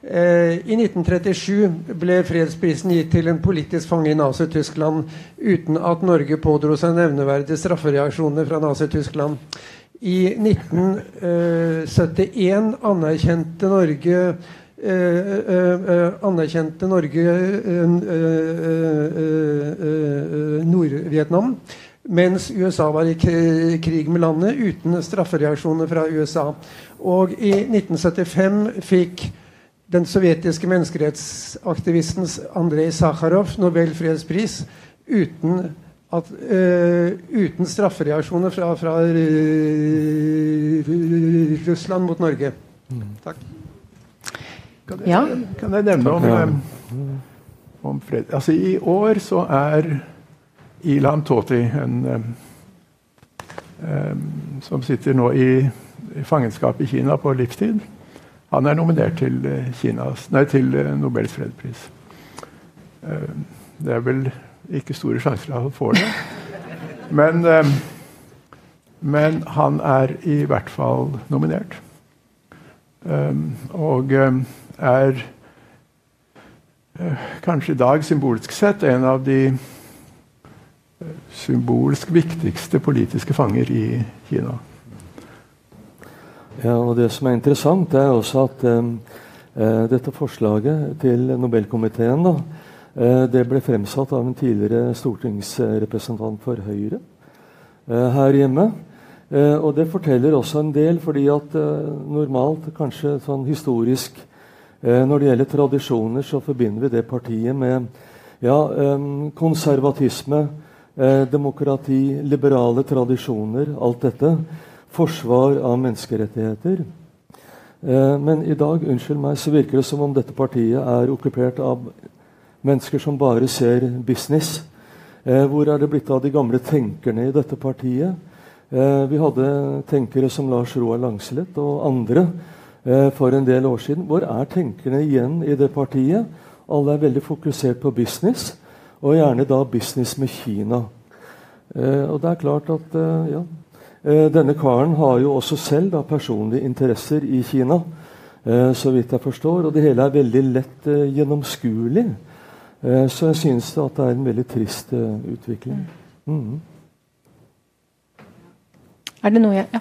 Eh, I 1937 ble fredsprisen gitt til en politisk fange i Nazi-Tyskland uten at Norge pådro seg nevneverdige straffereaksjoner fra Nazi-Tyskland. I 1971 eh, anerkjente Norge Eh, eh, anerkjente Norge Nord-Vietnam mens USA var i krig med landet uten straffereaksjoner fra USA. Og i 1975 fikk den sovjetiske menneskerettsaktivisten Andrej Sakharov Nobel fredspris uten, at, uh, uten straffereaksjoner fra, fra uh, Russland mot Norge. Takk. Kan jeg, ja. kan jeg nevne om, um, om fred? Altså, I år så er Ilan Toti, en, um, som sitter nå i, i, fangenskap i Kina på livstid. Han er nominert til, Kinas, nei, til Nobels fredspris. Det er vel ikke store sjanser at han får det. Men, um, men, han er i hvert fall nominert. og er kanskje i dag symbolsk sett en av de symbolsk viktigste politiske fanger i Kina. Ja, og Det som er interessant, er også at uh, dette forslaget til Nobelkomiteen da, det ble fremsatt av en tidligere stortingsrepresentant for Høyre uh, her hjemme. og Det forteller også en del, fordi at normalt, kanskje sånn historisk Når det gjelder tradisjoner, så forbinder vi det partiet med ja, konservatisme, Eh, demokrati, liberale tradisjoner, alt dette. Forsvar av menneskerettigheter. Eh, men i dag unnskyld meg, så virker det som om dette partiet er okkupert av mennesker som bare ser business. Eh, hvor er det blitt av de gamle tenkerne i dette partiet? Eh, vi hadde tenkere som Lars Roar Langslett og andre eh, for en del år siden. Hvor er tenkerne igjen i det partiet? Alle er veldig fokusert på business. Og gjerne da business med Kina. Eh, og det er klart at eh, ja, eh, Denne karen har jo også selv da, personlige interesser i Kina, så vidt jeg forstår. Og det hele er veldig lett gjennomskuelig. Eh, så jeg synes at det er en veldig trist uh, utvikling. Mm. Er det noe jeg Ja.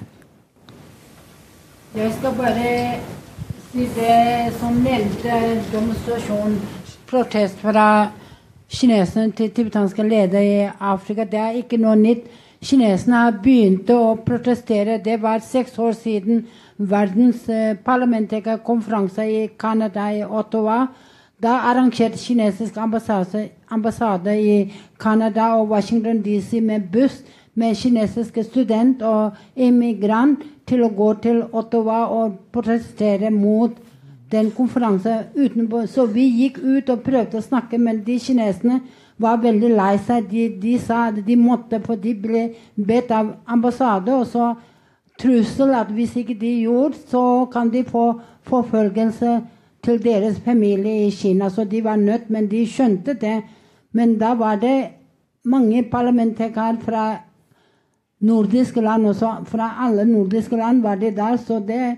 Jeg skal bare si det som nevnte demonstrasjon, protest fra kineserne til tibetanske ledere i Afrika. Det er ikke noe nytt. Kineserne har begynt å protestere. Det var seks år siden verdens eh, parlamentarikerkonferanse i Canada, i Ottawa. Da arrangerte kinesisk ambassade, ambassade i Canada og Washington DC med buss med kinesiske student og immigrant til å gå til Ottawa og protestere mot den konferansen utenpå. Så vi gikk ut og prøvde å snakke, men de kineserne var veldig lei seg. De, de sa at de måtte, for de ble bedt av ambassade. Og så trussel at hvis ikke de gjorde, så kan de få forfølgelse til deres familie i Kina. Så de var nødt, men de skjønte det. Men da var det mange parlamentarikere fra nordiske land også. Fra alle nordiske land var de der. så det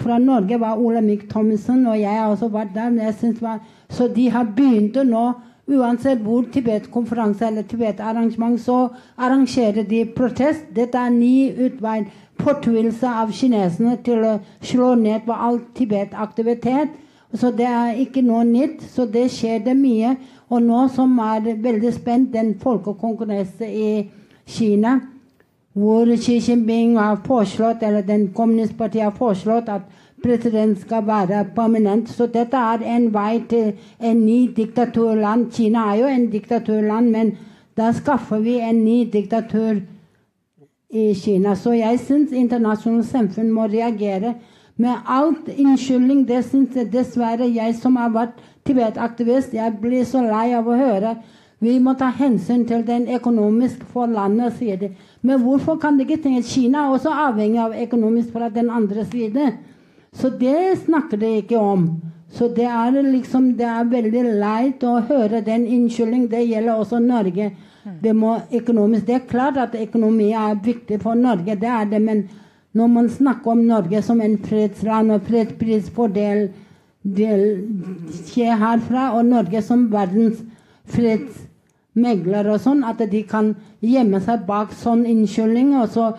fra Norge var Olemic Thommessen, og jeg også var der. Var, så de har begynt nå Uansett hvor Tibet-konferanse eller Tibet-arrangement, så arrangerer de protest. Dette er ny utvei. Fortvilelse av kineserne til å slå ned på all Tibet-aktivitet. Så det er ikke noe nytt. Så det skjer det mye. Og nå som er veldig spent, den folkekongressen i Kina hvor Xi Jinping har foreslått, eller den kommunistpartiet har foreslått at president skal være permanent. Så dette er en vei til en ny diktaturland. Kina er jo en diktaturland, men da skaffer vi en ny diktatur i Kina. Så jeg syns internasjonalt samfunn må reagere med alt unnskyldning. Det syns dessverre jeg som har vært Tibet-aktivist, jeg blir så lei av å høre. Vi må ta hensyn til den økonomisk for landet, sier de. Men hvorfor kan de ikke tenke Kina er også avhengig av økonomisk fra den andre side? Så det snakker de ikke om. Så det er liksom det er veldig leit å høre den unnskyldning. Det gjelder også Norge. Det, må det er klart at økonomi er viktig for Norge, det er det. Men når man snakker om Norge som en fredsland og fredsprisfordel skjer herfra, og Norge som verdens fredsmegler og sånn, at de kan gjemme seg bak sånn unnskyldning og så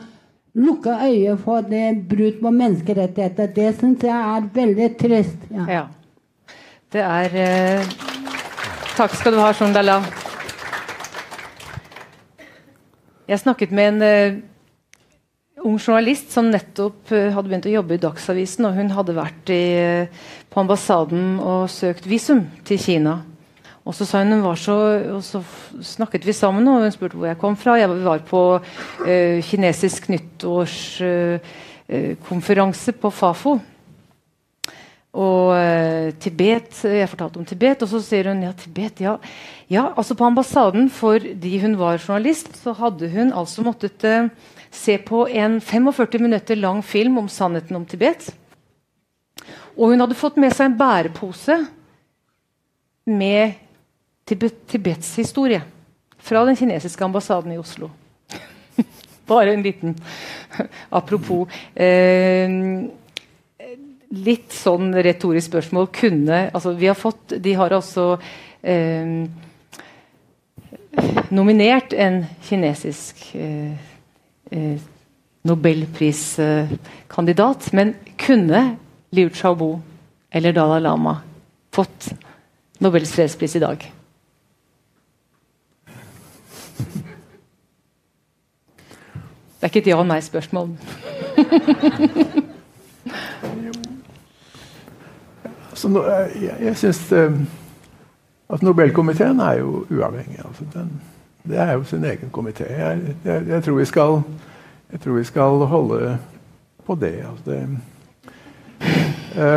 lukke øyet for det brudd på menneskerettigheter. Det syns jeg er veldig trist. Ja. ja. Det er eh... Takk skal du ha, Shondala. Jeg snakket med en uh, ung journalist som nettopp uh, hadde begynt å jobbe i Dagsavisen. og Hun hadde vært i, uh, på ambassaden og søkt visum til Kina. Og så hun, hun så, og så snakket vi sammen, og hun spurte hvor jeg kom fra. Jeg var på uh, kinesisk nyttårskonferanse uh, på Fafo. Og uh, Tibet, Jeg fortalte om Tibet, og så sier hun ja, Tibet, ja. ja altså På ambassaden, fordi hun var journalist, så hadde hun altså måttet se på en 45 minutter lang film om sannheten om Tibet. Og hun hadde fått med seg en bærepose med Tibets historie fra den kinesiske ambassaden i Oslo. Bare en liten Apropos eh, Litt sånn retorisk spørsmål kunne altså vi har fått, De har altså eh, nominert en kinesisk eh, eh. Men kunne Liu Xiaobo eller Dalai Lama fått Nobels fredspris i dag? Det er ikke et ja- og nei-spørsmål. altså, jeg jeg syns uh, at Nobelkomiteen er jo uavhengig. Altså, den, det er jo sin egen komité. Jeg, jeg, jeg, tror vi skal, jeg tror vi skal holde på det. Altså, det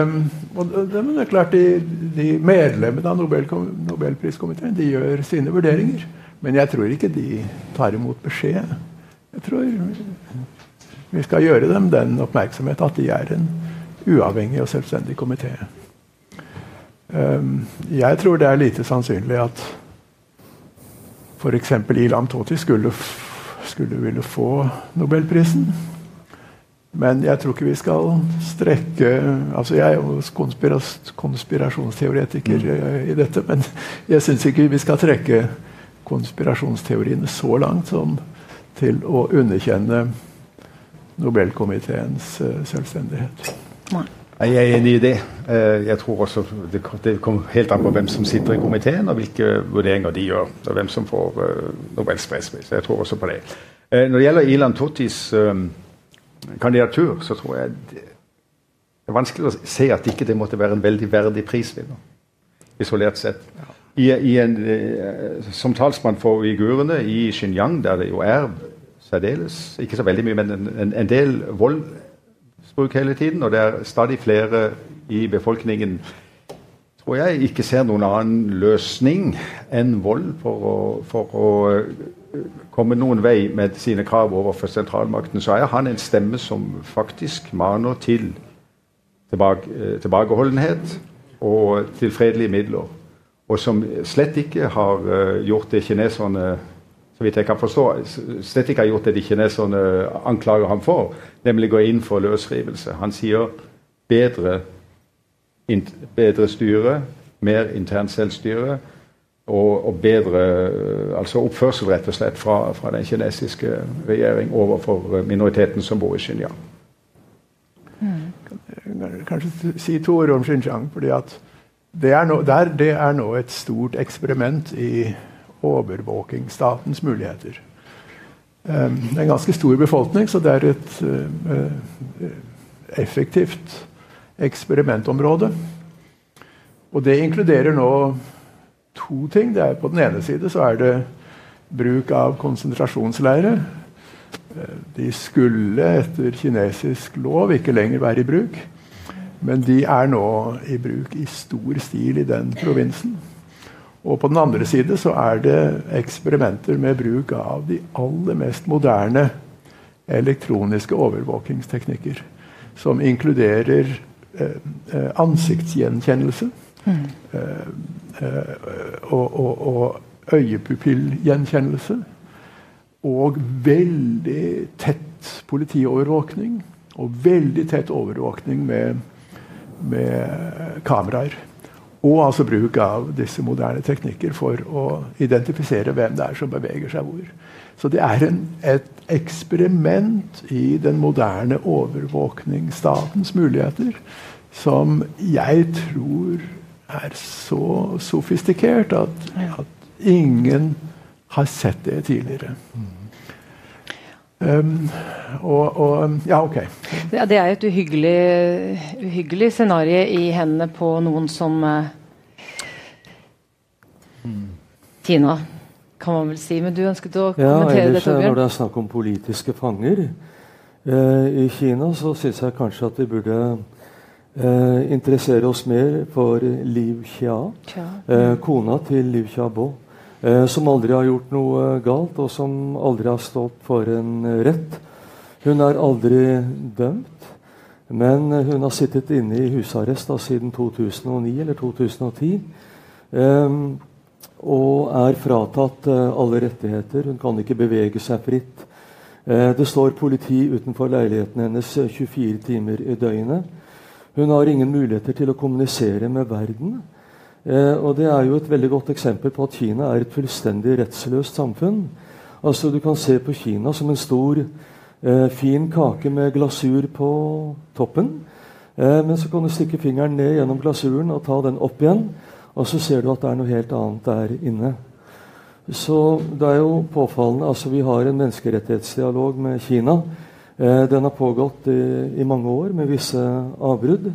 um, og det, det, er klart de, de medlemmene av Nobel, Nobelpriskomiteen de gjør sine vurderinger. Men jeg tror ikke de tar imot beskjed. Jeg tror vi skal gjøre dem den oppmerksomhet at de er en uavhengig og selvstendig komité. Um, jeg tror det er lite sannsynlig at f.eks. Ilam Toti skulle, skulle ville få nobelprisen. Men jeg tror ikke vi skal strekke altså Jeg er jo konspiras konspirasjonsteoretiker mm. i dette, men jeg syns ikke vi skal trekke konspirasjonsteoriene så langt som til å underkjenne Nobelkomiteens uh, selvstendighet. Nei. Jeg er enig i det. Eh, jeg tror også Det kommer helt an på hvem som sitter i komiteen, og hvilke vurderinger de gjør. og hvem som får uh, Nobels fredspris. Jeg tror også på det. Når det gjelder Ilan Tottis kandidatur, så tror jeg det er vanskelig å se at ikke det måtte være en veldig verdig prisvinner, isolert sett. I, i en, som talsmann for uigurene i Xinjiang, der det jo er særdeles Ikke så veldig mye, men en, en del voldsbruk hele tiden. Og det er stadig flere i befolkningen tror jeg ikke ser noen annen løsning enn vold for å, for å eh, komme noen vei med sine krav overfor sentralmakten. Så er han en stemme som faktisk maner til tilbake, eh, tilbakeholdenhet og til fredelige midler. Og som slett ikke har eh, gjort det kineserne så vidt jeg kan forstå, slett ikke har gjort det de kineserne anklager ham for, nemlig gå inn for løsrivelse. Han sier bedre, bedre styre, mer internt selvstyre og, og, bedre altså oppførsel rett og slett fra, fra, den kinesiske regjering overfor minoriteten som bor i Xinjiang. Mm. Kanskje si to ord om Xinjiang. fordi der, det er nå et stort eksperiment i overvåkingsstatens muligheter. Um, det er en ganske stor befolkning, så det er et uh, effektivt eksperimentområde. Og det inkluderer nå to ting. Er På den ene side så er det bruk av konsentrasjonsleirer. De skulle etter kinesisk lov ikke lenger være i bruk. Men de er nå i bruk i stor stil i den provinsen. Og på den andre side så er det eksperimenter med bruk av de aller mest moderne elektroniske overvåkingsteknikker. Som inkluderer eh, eh ansiktsgjenkjennelse. Mm. Eh, eh, og, og, og øyepupillgjenkjennelse. Og veldig tett politiovervåkning. Og veldig tett overvåkning med, med kameraer. Og altså bruk av disse moderne teknikker for å identifisere hvem det er som beveger seg hvor. Så det er en, et eksperiment i den moderne overvåkningsstatens muligheter som jeg tror er så sofistikert at, at ingen har sett det tidligere. Um, og, og, Ja, OK. Det, det er et uhyggelig, uhyggelig scenario i hendene på noen som uh, Tina, kan man vel si. Men du ønsket å kommentere ja, det, Torbjørn? Når det er snakk om politiske fanger uh, i Kina, så syns jeg kanskje at vi burde uh, interessere oss mer for Liu Xia, kona til Liu Xiaobo eh, som aldri har gjort noe galt, og som aldri har stått for en rett. Hun er aldri dømt, men hun har sittet inne i husarrest siden 2009 eller 2010. Eh, og er fratatt eh, alle rettigheter. Hun kan ikke bevege seg fritt. Eh, det står politi utenfor leiligheten hennes 24 timer i døgnet. Hun har ingen muligheter til å kommunisere med verden. Eh, og Det er jo et veldig godt eksempel på at Kina er et fullstendig rettsløst samfunn. Altså Du kan se på Kina som en stor, eh, fin kake med glasur på toppen. Eh, men så kan du stikke fingeren ned gjennom glasuren og ta den opp igjen. Og så ser du at det er noe helt annet der inne. Så det er jo påfallende. altså Vi har en menneskerettighetsdialog med Kina. Den har pågått i, i mange år med visse avbrudd.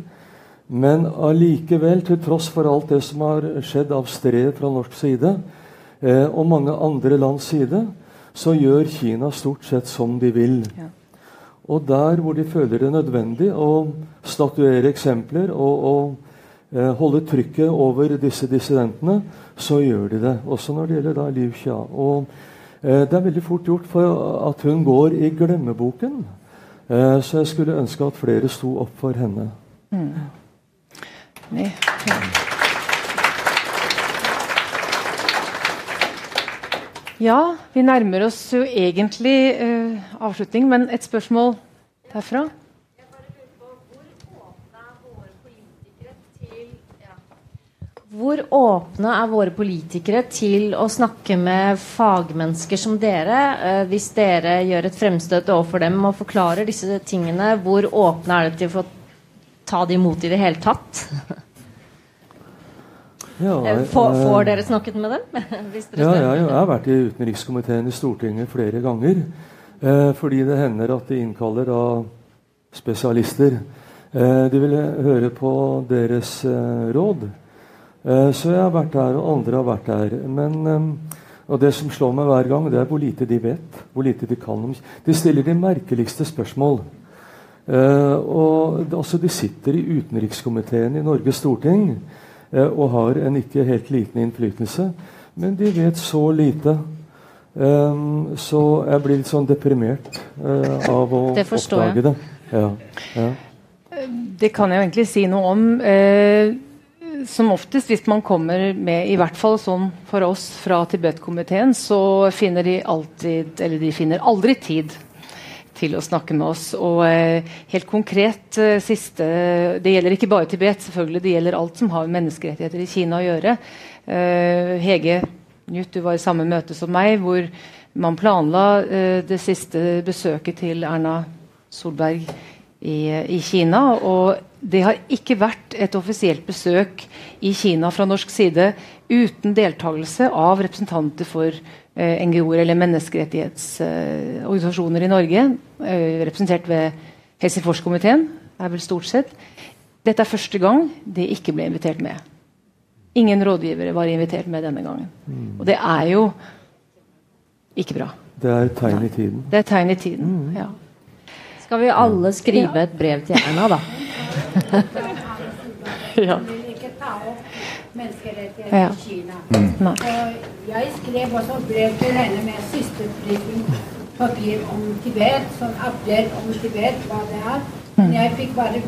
Men allikevel, til tross for alt det som har skjedd av strev fra norsk side, eh, og mange andre lands side, så gjør Kina stort sett som de vil. Ja. Og der hvor de føler det nødvendig å statuere eksempler og, og eh, holde trykket over disse dissidentene, så gjør de det. Også når det gjelder da Liu Xia. Og eh, det er veldig fort gjort for at hun går i glemmeboken. Eh, så jeg skulle ønske at flere sto opp for henne. Mm. Ja, vi nærmer oss jo egentlig uh, avslutning, men et spørsmål derfra? Hvor åpne er våre politikere til å snakke med fagmennesker som dere? Eh, hvis dere gjør et fremstøt overfor dem og forklarer disse tingene, hvor åpne er de til å ta det imot i det hele tatt? Ja, Eh, får, eh, får dere snakket med dem? Ja, spør? jeg, har vært i utenrikskomiteen i Stortinget flere ganger. Eh, fordi det hender at de innkaller da spesialister. Eh, de vil høre på deres eh, råd. Eh, så jeg har vært der, og andre har vært der. Men, og det som slår meg hver gang, det er hvor lite de vet. Hvor lite de kan om De stiller de merkeligste spørsmål. Eh, og altså, De sitter i utenrikskomiteen i Norges storting eh, og har en ikke helt liten innflytelse. Men de vet så lite. Um, så jeg blir litt sånn deprimert uh, av å Det oppdage jeg. det. Ja, ja. Det kan jeg jo egentlig si noe om. Som oftest, hvis man kommer med, i hvert fall sånn for oss fra Tibet-komiteen, så finner de alltid, eller de finner aldri tid til å snakke med oss. Og eh, helt konkret eh, siste Det gjelder ikke bare Tibet, selvfølgelig, det gjelder alt som har med menneskerettigheter i Kina å gjøre. Eh, Hege Njut, du var i samme møte som meg, hvor man planla eh, det siste besøket til Erna Solberg i, i Kina. Og det har ikke vært et offisielt besøk i Kina fra norsk side uten deltakelse av representanter for eh, NGO-er eller menneskerettighetsorganisasjoner i Norge, eh, representert ved Helsingforskomiteen, er vel stort sett. Dette er første gang de ikke ble invitert med. Ingen rådgivere var invitert med denne gangen. Og det er jo ikke bra. Det er et tegn i tiden. Det er et tegn i tiden. ja. Skal vi alle skrive et brev til Erna, da? ja. vil ikke ta opp menneskerettigheter Ja. i Kina. Mm. Og jeg skrev også brev til henne med siste papir om Tibet, sånn update om Tibet, hva det er. Men jeg fikk bare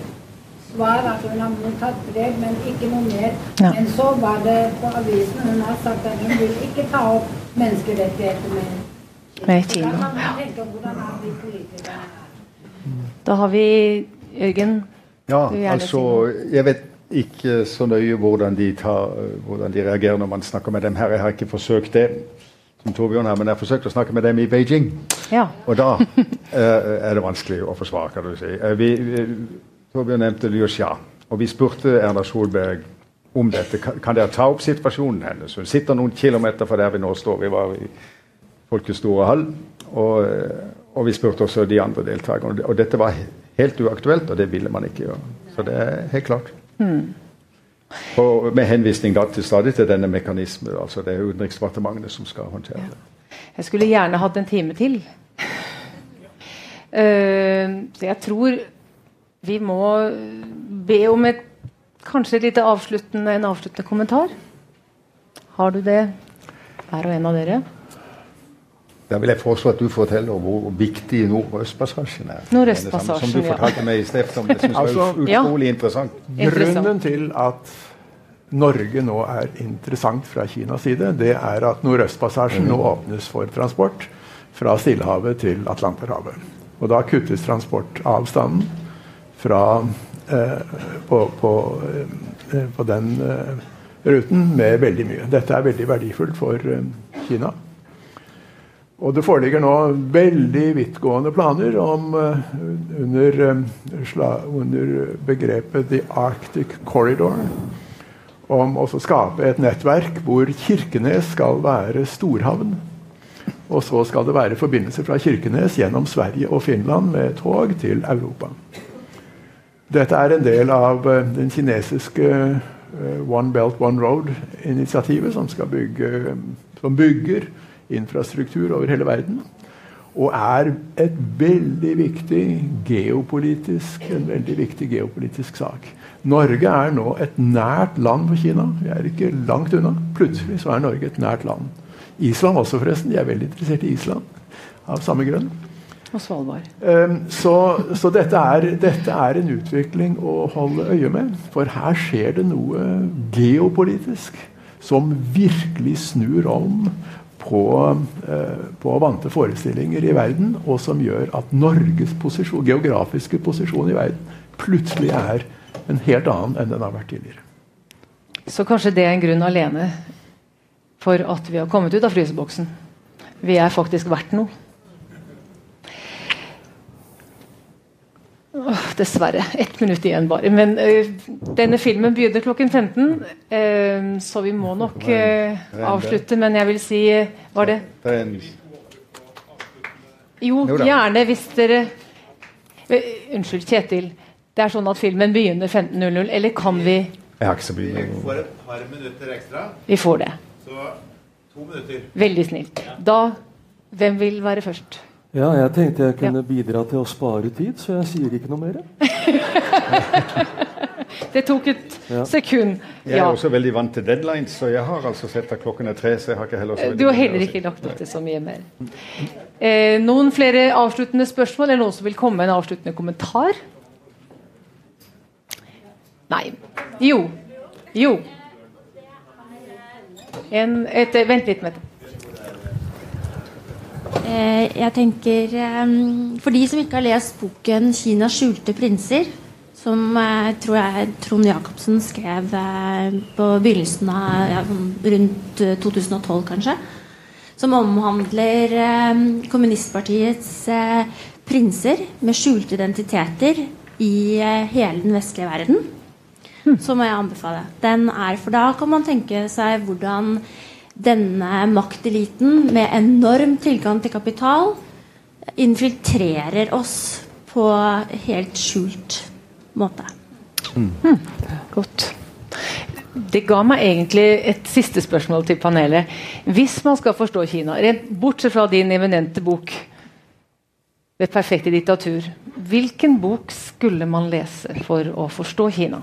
svar at hun har mottatt brev, men ikke noe mer. Ja. Men så var det på avisen hun har sagt at hun vil ikke ta opp menneskerettigheter med Med Da Kina. kan man tenke hvordan er vi politikere Da har vi Jørgen. Ja, altså Jeg vet ikke så nøye hvordan de, tar, hvordan de reagerer når man snakker med dem her. Jeg har ikke forsøkt det, som Torbjørn her, men jeg har forsøkt å snakke med dem i Beijing. Ja. Og da eh, er det vanskelig å forsvare, kan du si. Eh, vi, Torbjørn nevnte Liu Xia, og vi spurte Erna Solberg om dette. Kan, dere ta opp situasjonen hennes? Hun sitter noen kilometer fra der vi nå står. Vi var i Folkets store hall. Og, eh, og vi spurte også de andre deltakerne. Og dette var helt uaktuelt, og det ville man ikke gjøre. Så det er helt klart. Hmm. Og med henvisning da til stadig til denne mekanismen. altså Det er Utenriksdepartementet som skal håndtere det. Jeg skulle gjerne hatt en time til. Uh, så jeg tror vi må be om et kanskje et lite avsluttende, en avsluttende kommentar. Har du det, hver og en av dere? Da vil jeg foreslå at du forteller hvor viktig Nordøstpassasjen er. Nordøstpassasjen, Som du ja. fortalte meg i sted, som jeg synes var Altså, utrolig interessant. Grunnen til at Norge nå er interessant fra Kinas side, det er at Nordøstpassasjen nå åpnes for transport fra Stillehavet til Atlanterhavet. Og da kuttes transportavstanden fra, eh, på, på, eh, på den eh, ruten med veldig mye. Dette er veldig verdifullt for eh, Kina. Og det foreligger nå veldig vidtgående planer om eh, under, eh, under begrepet The Arctic Corridor om å skape et nettverk hvor Kirkenes skal være storhavn. Og så skal det være forbindelse fra Kirkenes gjennom Sverige og Finland med tog til Europa. Dette er en del av eh, den kinesiske One Belt One Road-initiativet, som, som bygger infrastruktur over hele verden. Og er et veldig viktig geopolitisk, en veldig viktig geopolitisk sak. Norge er nå et nært land for Kina. Vi er ikke langt unna. Plutselig så er Norge et nært land. Island også, forresten. De er veldig interessert i Island av samme grunn. Og Svalbard. Um, så så dette, er, dette er en utvikling å holde øye med. For her skjer det noe geopolitisk som virkelig snur om på, eh, på vante forestillinger i verden, og som gjør at Norges posisjon, geografiske posisjon i verden plutselig er en helt annen enn den har vært tidligere. Så kanskje det er en grunn alene for at vi har kommet ut av fryseboksen. Vi er faktisk verdt noe. Åh, dessverre. Ett minutt igjen bare. Men uh, denne filmen begynner klokken 15, uh, så vi må nok uh, avslutte. Men jeg vil si Var det Det er en Jo, Jo gjerne hvis dere Unnskyld, Kjetil. Det er sånn at filmen begynner 15.00, eller kan vi Jeg har ikke så mye får et par minutter ekstra. Vi får det. Så to minutter. Veldig snilt. Da Hvem vil være først? Ja, jeg tenkte jeg kunne bidra til å spare tid, så jeg sier ikke noe mer. Det tok et Ja. sekund. Jeg er også veldig vant til deadlines, så jeg har altså sett at klokken er tre. så jeg har ikke heller så veldig Du har heller ikke lagt opp til så mye mer. Eh, noen flere avsluttende spørsmål, eller noen som vil komme med en avsluttende kommentar? Nei. Jo. Jo. En, et, vent litt, Mette. Eh, jeg tenker eh, For de som ikke har lest boken 'Kinas skjulte prinser', som eh, tror jeg Trond Jacobsen skrev på begynnelsen av ja, rundt eh, 2012, kanskje. Som omhandler kommunistpartiets prinser med skjulte identiteter i hele den vestlige verden. Så må jeg anbefale. Den er, for da kan man tenke seg hvordan denne makteliten med enorm tilgang til kapital infiltrerer oss på helt skjult måte. Godt. Det ga meg egentlig et siste spørsmål til panelet. Hvis man skal forstå Kina, rent bortsett fra din eminente bok 'Det perfekte diktatur', hvilken bok skulle man lese for å forstå Kina?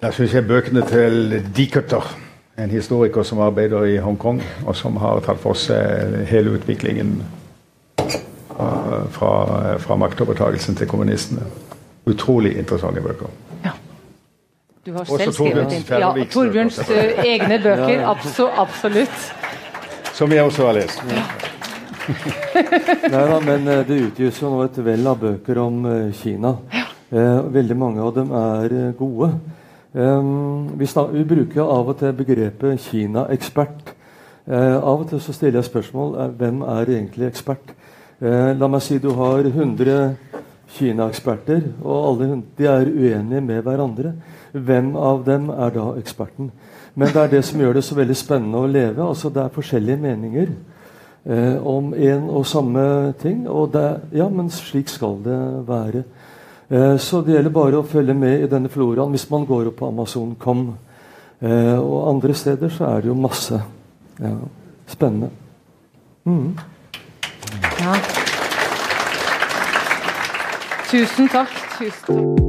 Da syns jeg bøkene til Dickerter, en historiker som arbeider i Hongkong, og som har tatt for seg hele utviklingen fra, fra, fra maktovertagelsen til kommunistene. Utrolig interessante bøker. Du har Også selv skrevet inn- ja, Torbjørns bøker, egne bøker. Ja, ja. Abso, absolutt. Som jeg også har lest. Nei da, men eh, det utgis jo nå et vell av bøker om eh, Kina. Eh, veldig mange av dem er eh, gode. Um, vi, snak, vi bruker av og til begrepet Kina-ekspert. Eh, av og til så stiller jeg spørsmål eh, hvem er egentlig ekspert. Eh, la meg si du har 100 Kina-eksperter, og alle de er uenige med hverandre. Hvem av dem er da eksperten? Men det er det som gjør det så veldig spennende å leve. altså Det er forskjellige meninger eh, om en og samme ting. Og det, ja, men slik skal det være. Eh, så det gjelder bare å følge med i denne floraen hvis man går opp på Amazon.com. Eh, og andre steder så er det jo masse ja, spennende. Mm. Ja. Tusen takk. Tusen takk.